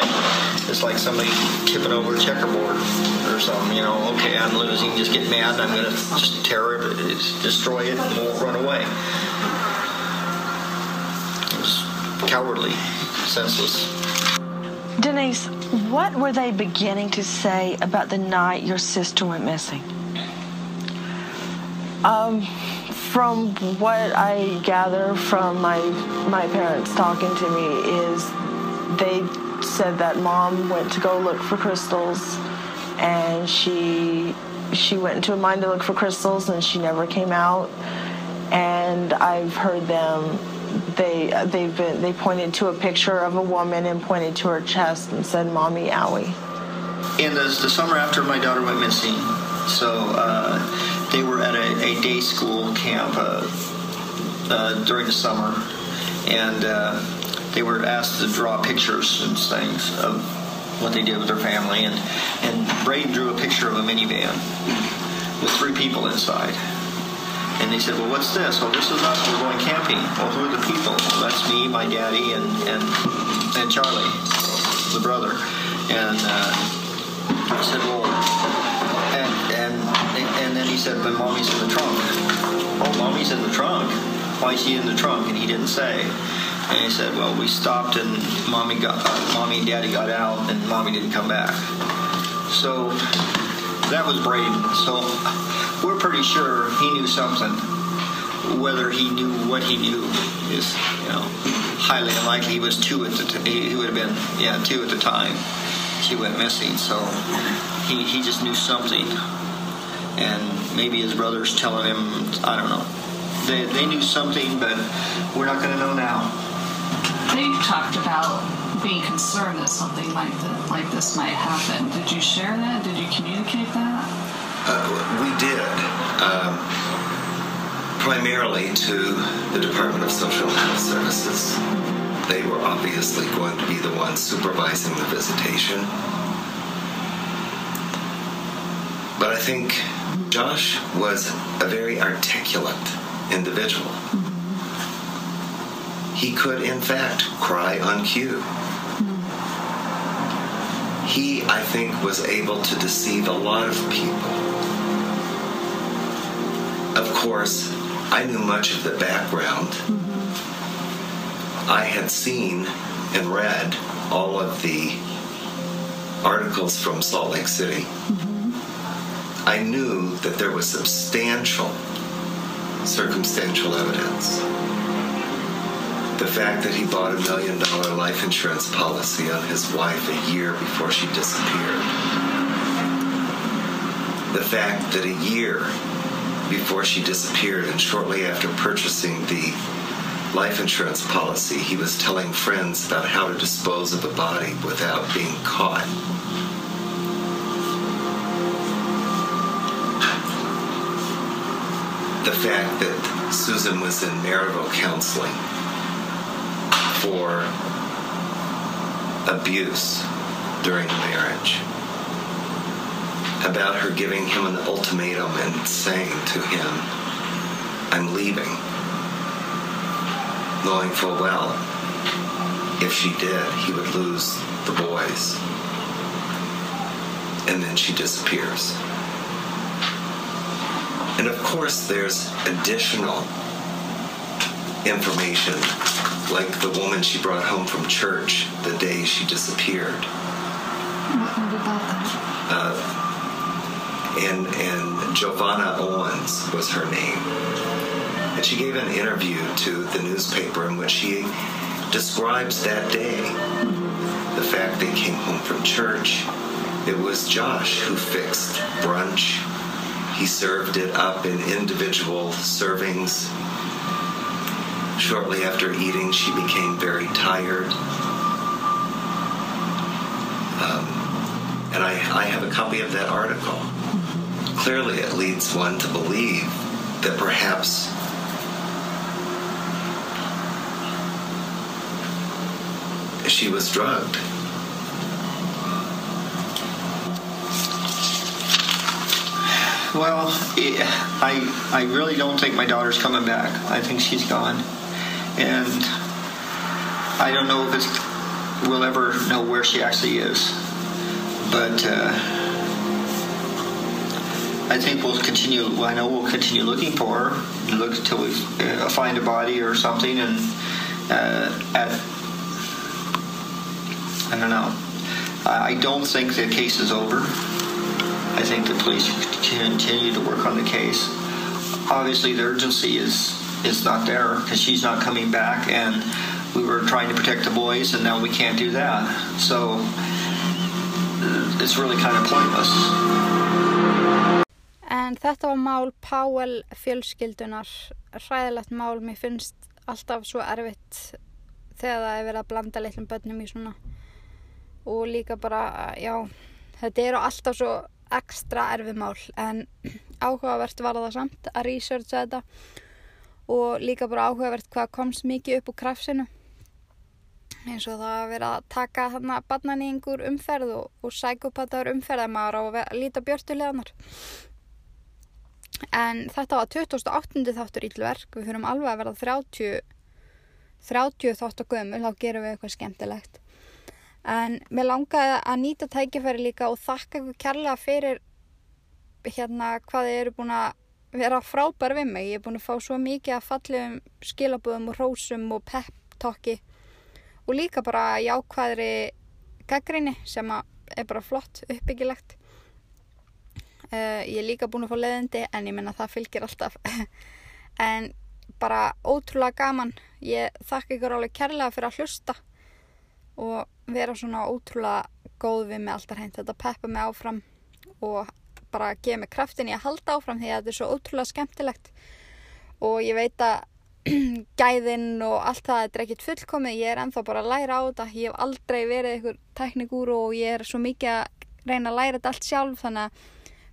It's like somebody tipping over a checkerboard or something. You know, okay, I'm losing. Just get mad. I'm going to just tear it, destroy it, and we'll run away. It was cowardly senseless. Denise, what were they beginning to say about the night your sister went missing? Um, from what I gather from my my parents talking to me is they said that mom went to go look for crystals and she she went into a mine to look for crystals and she never came out and I've heard them they they've been they pointed to a picture of a woman and pointed to her chest and said "Mommy Owie." In the, the summer after my daughter went missing, so uh, they were at a, a, day school camp uh, uh, during the summer, and uh, they were asked to draw pictures and things of what they did with their family, and and Braden drew a picture of a minivan with three people inside. And they said, well, what's this? Well, this is us. We're going camping. Well, who are the people? Well, that's me, my daddy, and and, and Charlie, the brother. And uh, I said, well, and, and, and then he said, but mommy's in the trunk. Oh, mommy's in the trunk. Why is she in the trunk? And he didn't say. And he said, well, we stopped and mommy got, uh, mommy and daddy got out and mommy didn't come back. So that was Braden. So we're pretty sure he knew something. Whether he knew what he knew is, you know, highly unlikely. He was two at the t- he would have been yeah two at the time she went missing. So he he just knew something, and maybe his brother's telling him I don't know. They they knew something, but we're not going to know now. They've talked about being concerned that something like like this might happen. Did you share that? Did you communicate that? Uh, we did. Um, primarily to the Department of Social Health Services. They were obviously going to be the ones supervising the visitation. But I think Josh was a very articulate individual. He could, in fact, cry on cue. He, I think, was able to deceive a lot of people. Of course, I knew much of the background. I had seen and read all of the articles from Salt Lake City. I knew that there was substantial circumstantial evidence. The fact that he bought a million dollar life insurance policy on his wife a year before she disappeared. The fact that a year before she disappeared and shortly after purchasing the life insurance policy, he was telling friends about how to dispose of a body without being caught. The fact that Susan was in marital counseling for abuse during the marriage. About her giving him an ultimatum and saying to him, I'm leaving. Knowing full well, if she did, he would lose the boys. And then she disappears. And of course, there's additional information, like the woman she brought home from church the day she disappeared. Uh, and, and JoVonna Owings was her name. And she gave an interview to the newspaper in which she describes that day. The fact they came home from church. It was Josh who fixed brunch. He served it up in individual servings. Shortly after eating, she became very tired. Um, and I, I have a copy of that article. Clearly, it leads one to believe that perhaps she was drugged. Well, I I really don't think my daughter's coming back. I think she's gone, and I don't know if we'll ever know where she actually is. But uh, I think we'll continue. Well, I know we'll continue looking for her. Look until we uh, find a body or something, and uh, at I don't know. I don't think the case is over. I think the police continue to work on the case. Obviously, the urgency is is not there because she's not coming back, and we were trying to protect the boys, and now we can't do that. So it's really kind of pointless. En þetta var mál Powell fjölskyldunar, hræðilegt mál, mér finnst alltaf svo erfitt þegar það er verið að blanda litlum börnum í svona og líka bara, já, þetta eru alltaf svo ekstra erfið mál en áhugavert var það samt að researcha þetta og líka bara áhugavert hvað komst mikið upp úr krafsinu eins og það að vera að taka þarna barnanýingur umferð og, og sækupataður umferð að maður á að vera, líta björtuleganar en þetta var 2008. þáttur ílverk við fyrir alveg að verða 30 30 þátt og gömul þá gerum við eitthvað skemmtilegt en mér langaði að nýta tækifæri líka og þakka ykkur kærlega fyrir hérna hvað þið eru búin að vera frábær við mig. Ég er búin að fá svo mikið að fallegum skilaböðum og rósum og pep-tokki og líka bara jákvæðri gaggrinni sem er bara flott uppbyggilegt. Uh, ég er líka búin að fá leðindi en ég menna það fylgir alltaf. En bara ótrúlega gaman. Ég þakka ykkur alveg kærlega fyrir að hlusta og vera svona ótrúlega góð við mig alltaf hreint. Þetta peppa mig áfram og bara gefa mig kraftin í að halda áfram því að þetta er svo ótrúlega skemmtilegt. Og ég veit að gæðinn og allt það þetta er ekkit fullkomið, ég er enþá bara að læra á þetta. Ég hef aldrei verið einhver tæknigúru og ég er svo mikið að reyna að læra þetta allt sjálf. Þannig að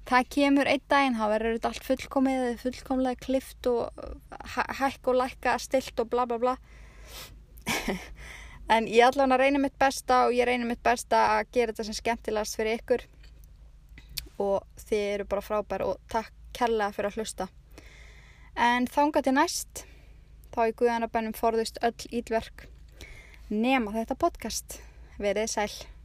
það kemur einn daginn, þá verður þetta allt fullkomið fullkomlega klift og hækk og lækka stilt og bla bla bla. En ég allan að reyna mitt besta og ég reyna mitt besta að gera þetta sem skemmtilegast fyrir ykkur og þið eru bara frábær og takk kærlega fyrir að hlusta. En þánga til næst, þá í Guðanabennum forðust öll ílverk. Nema þetta podcast. Verið sæl.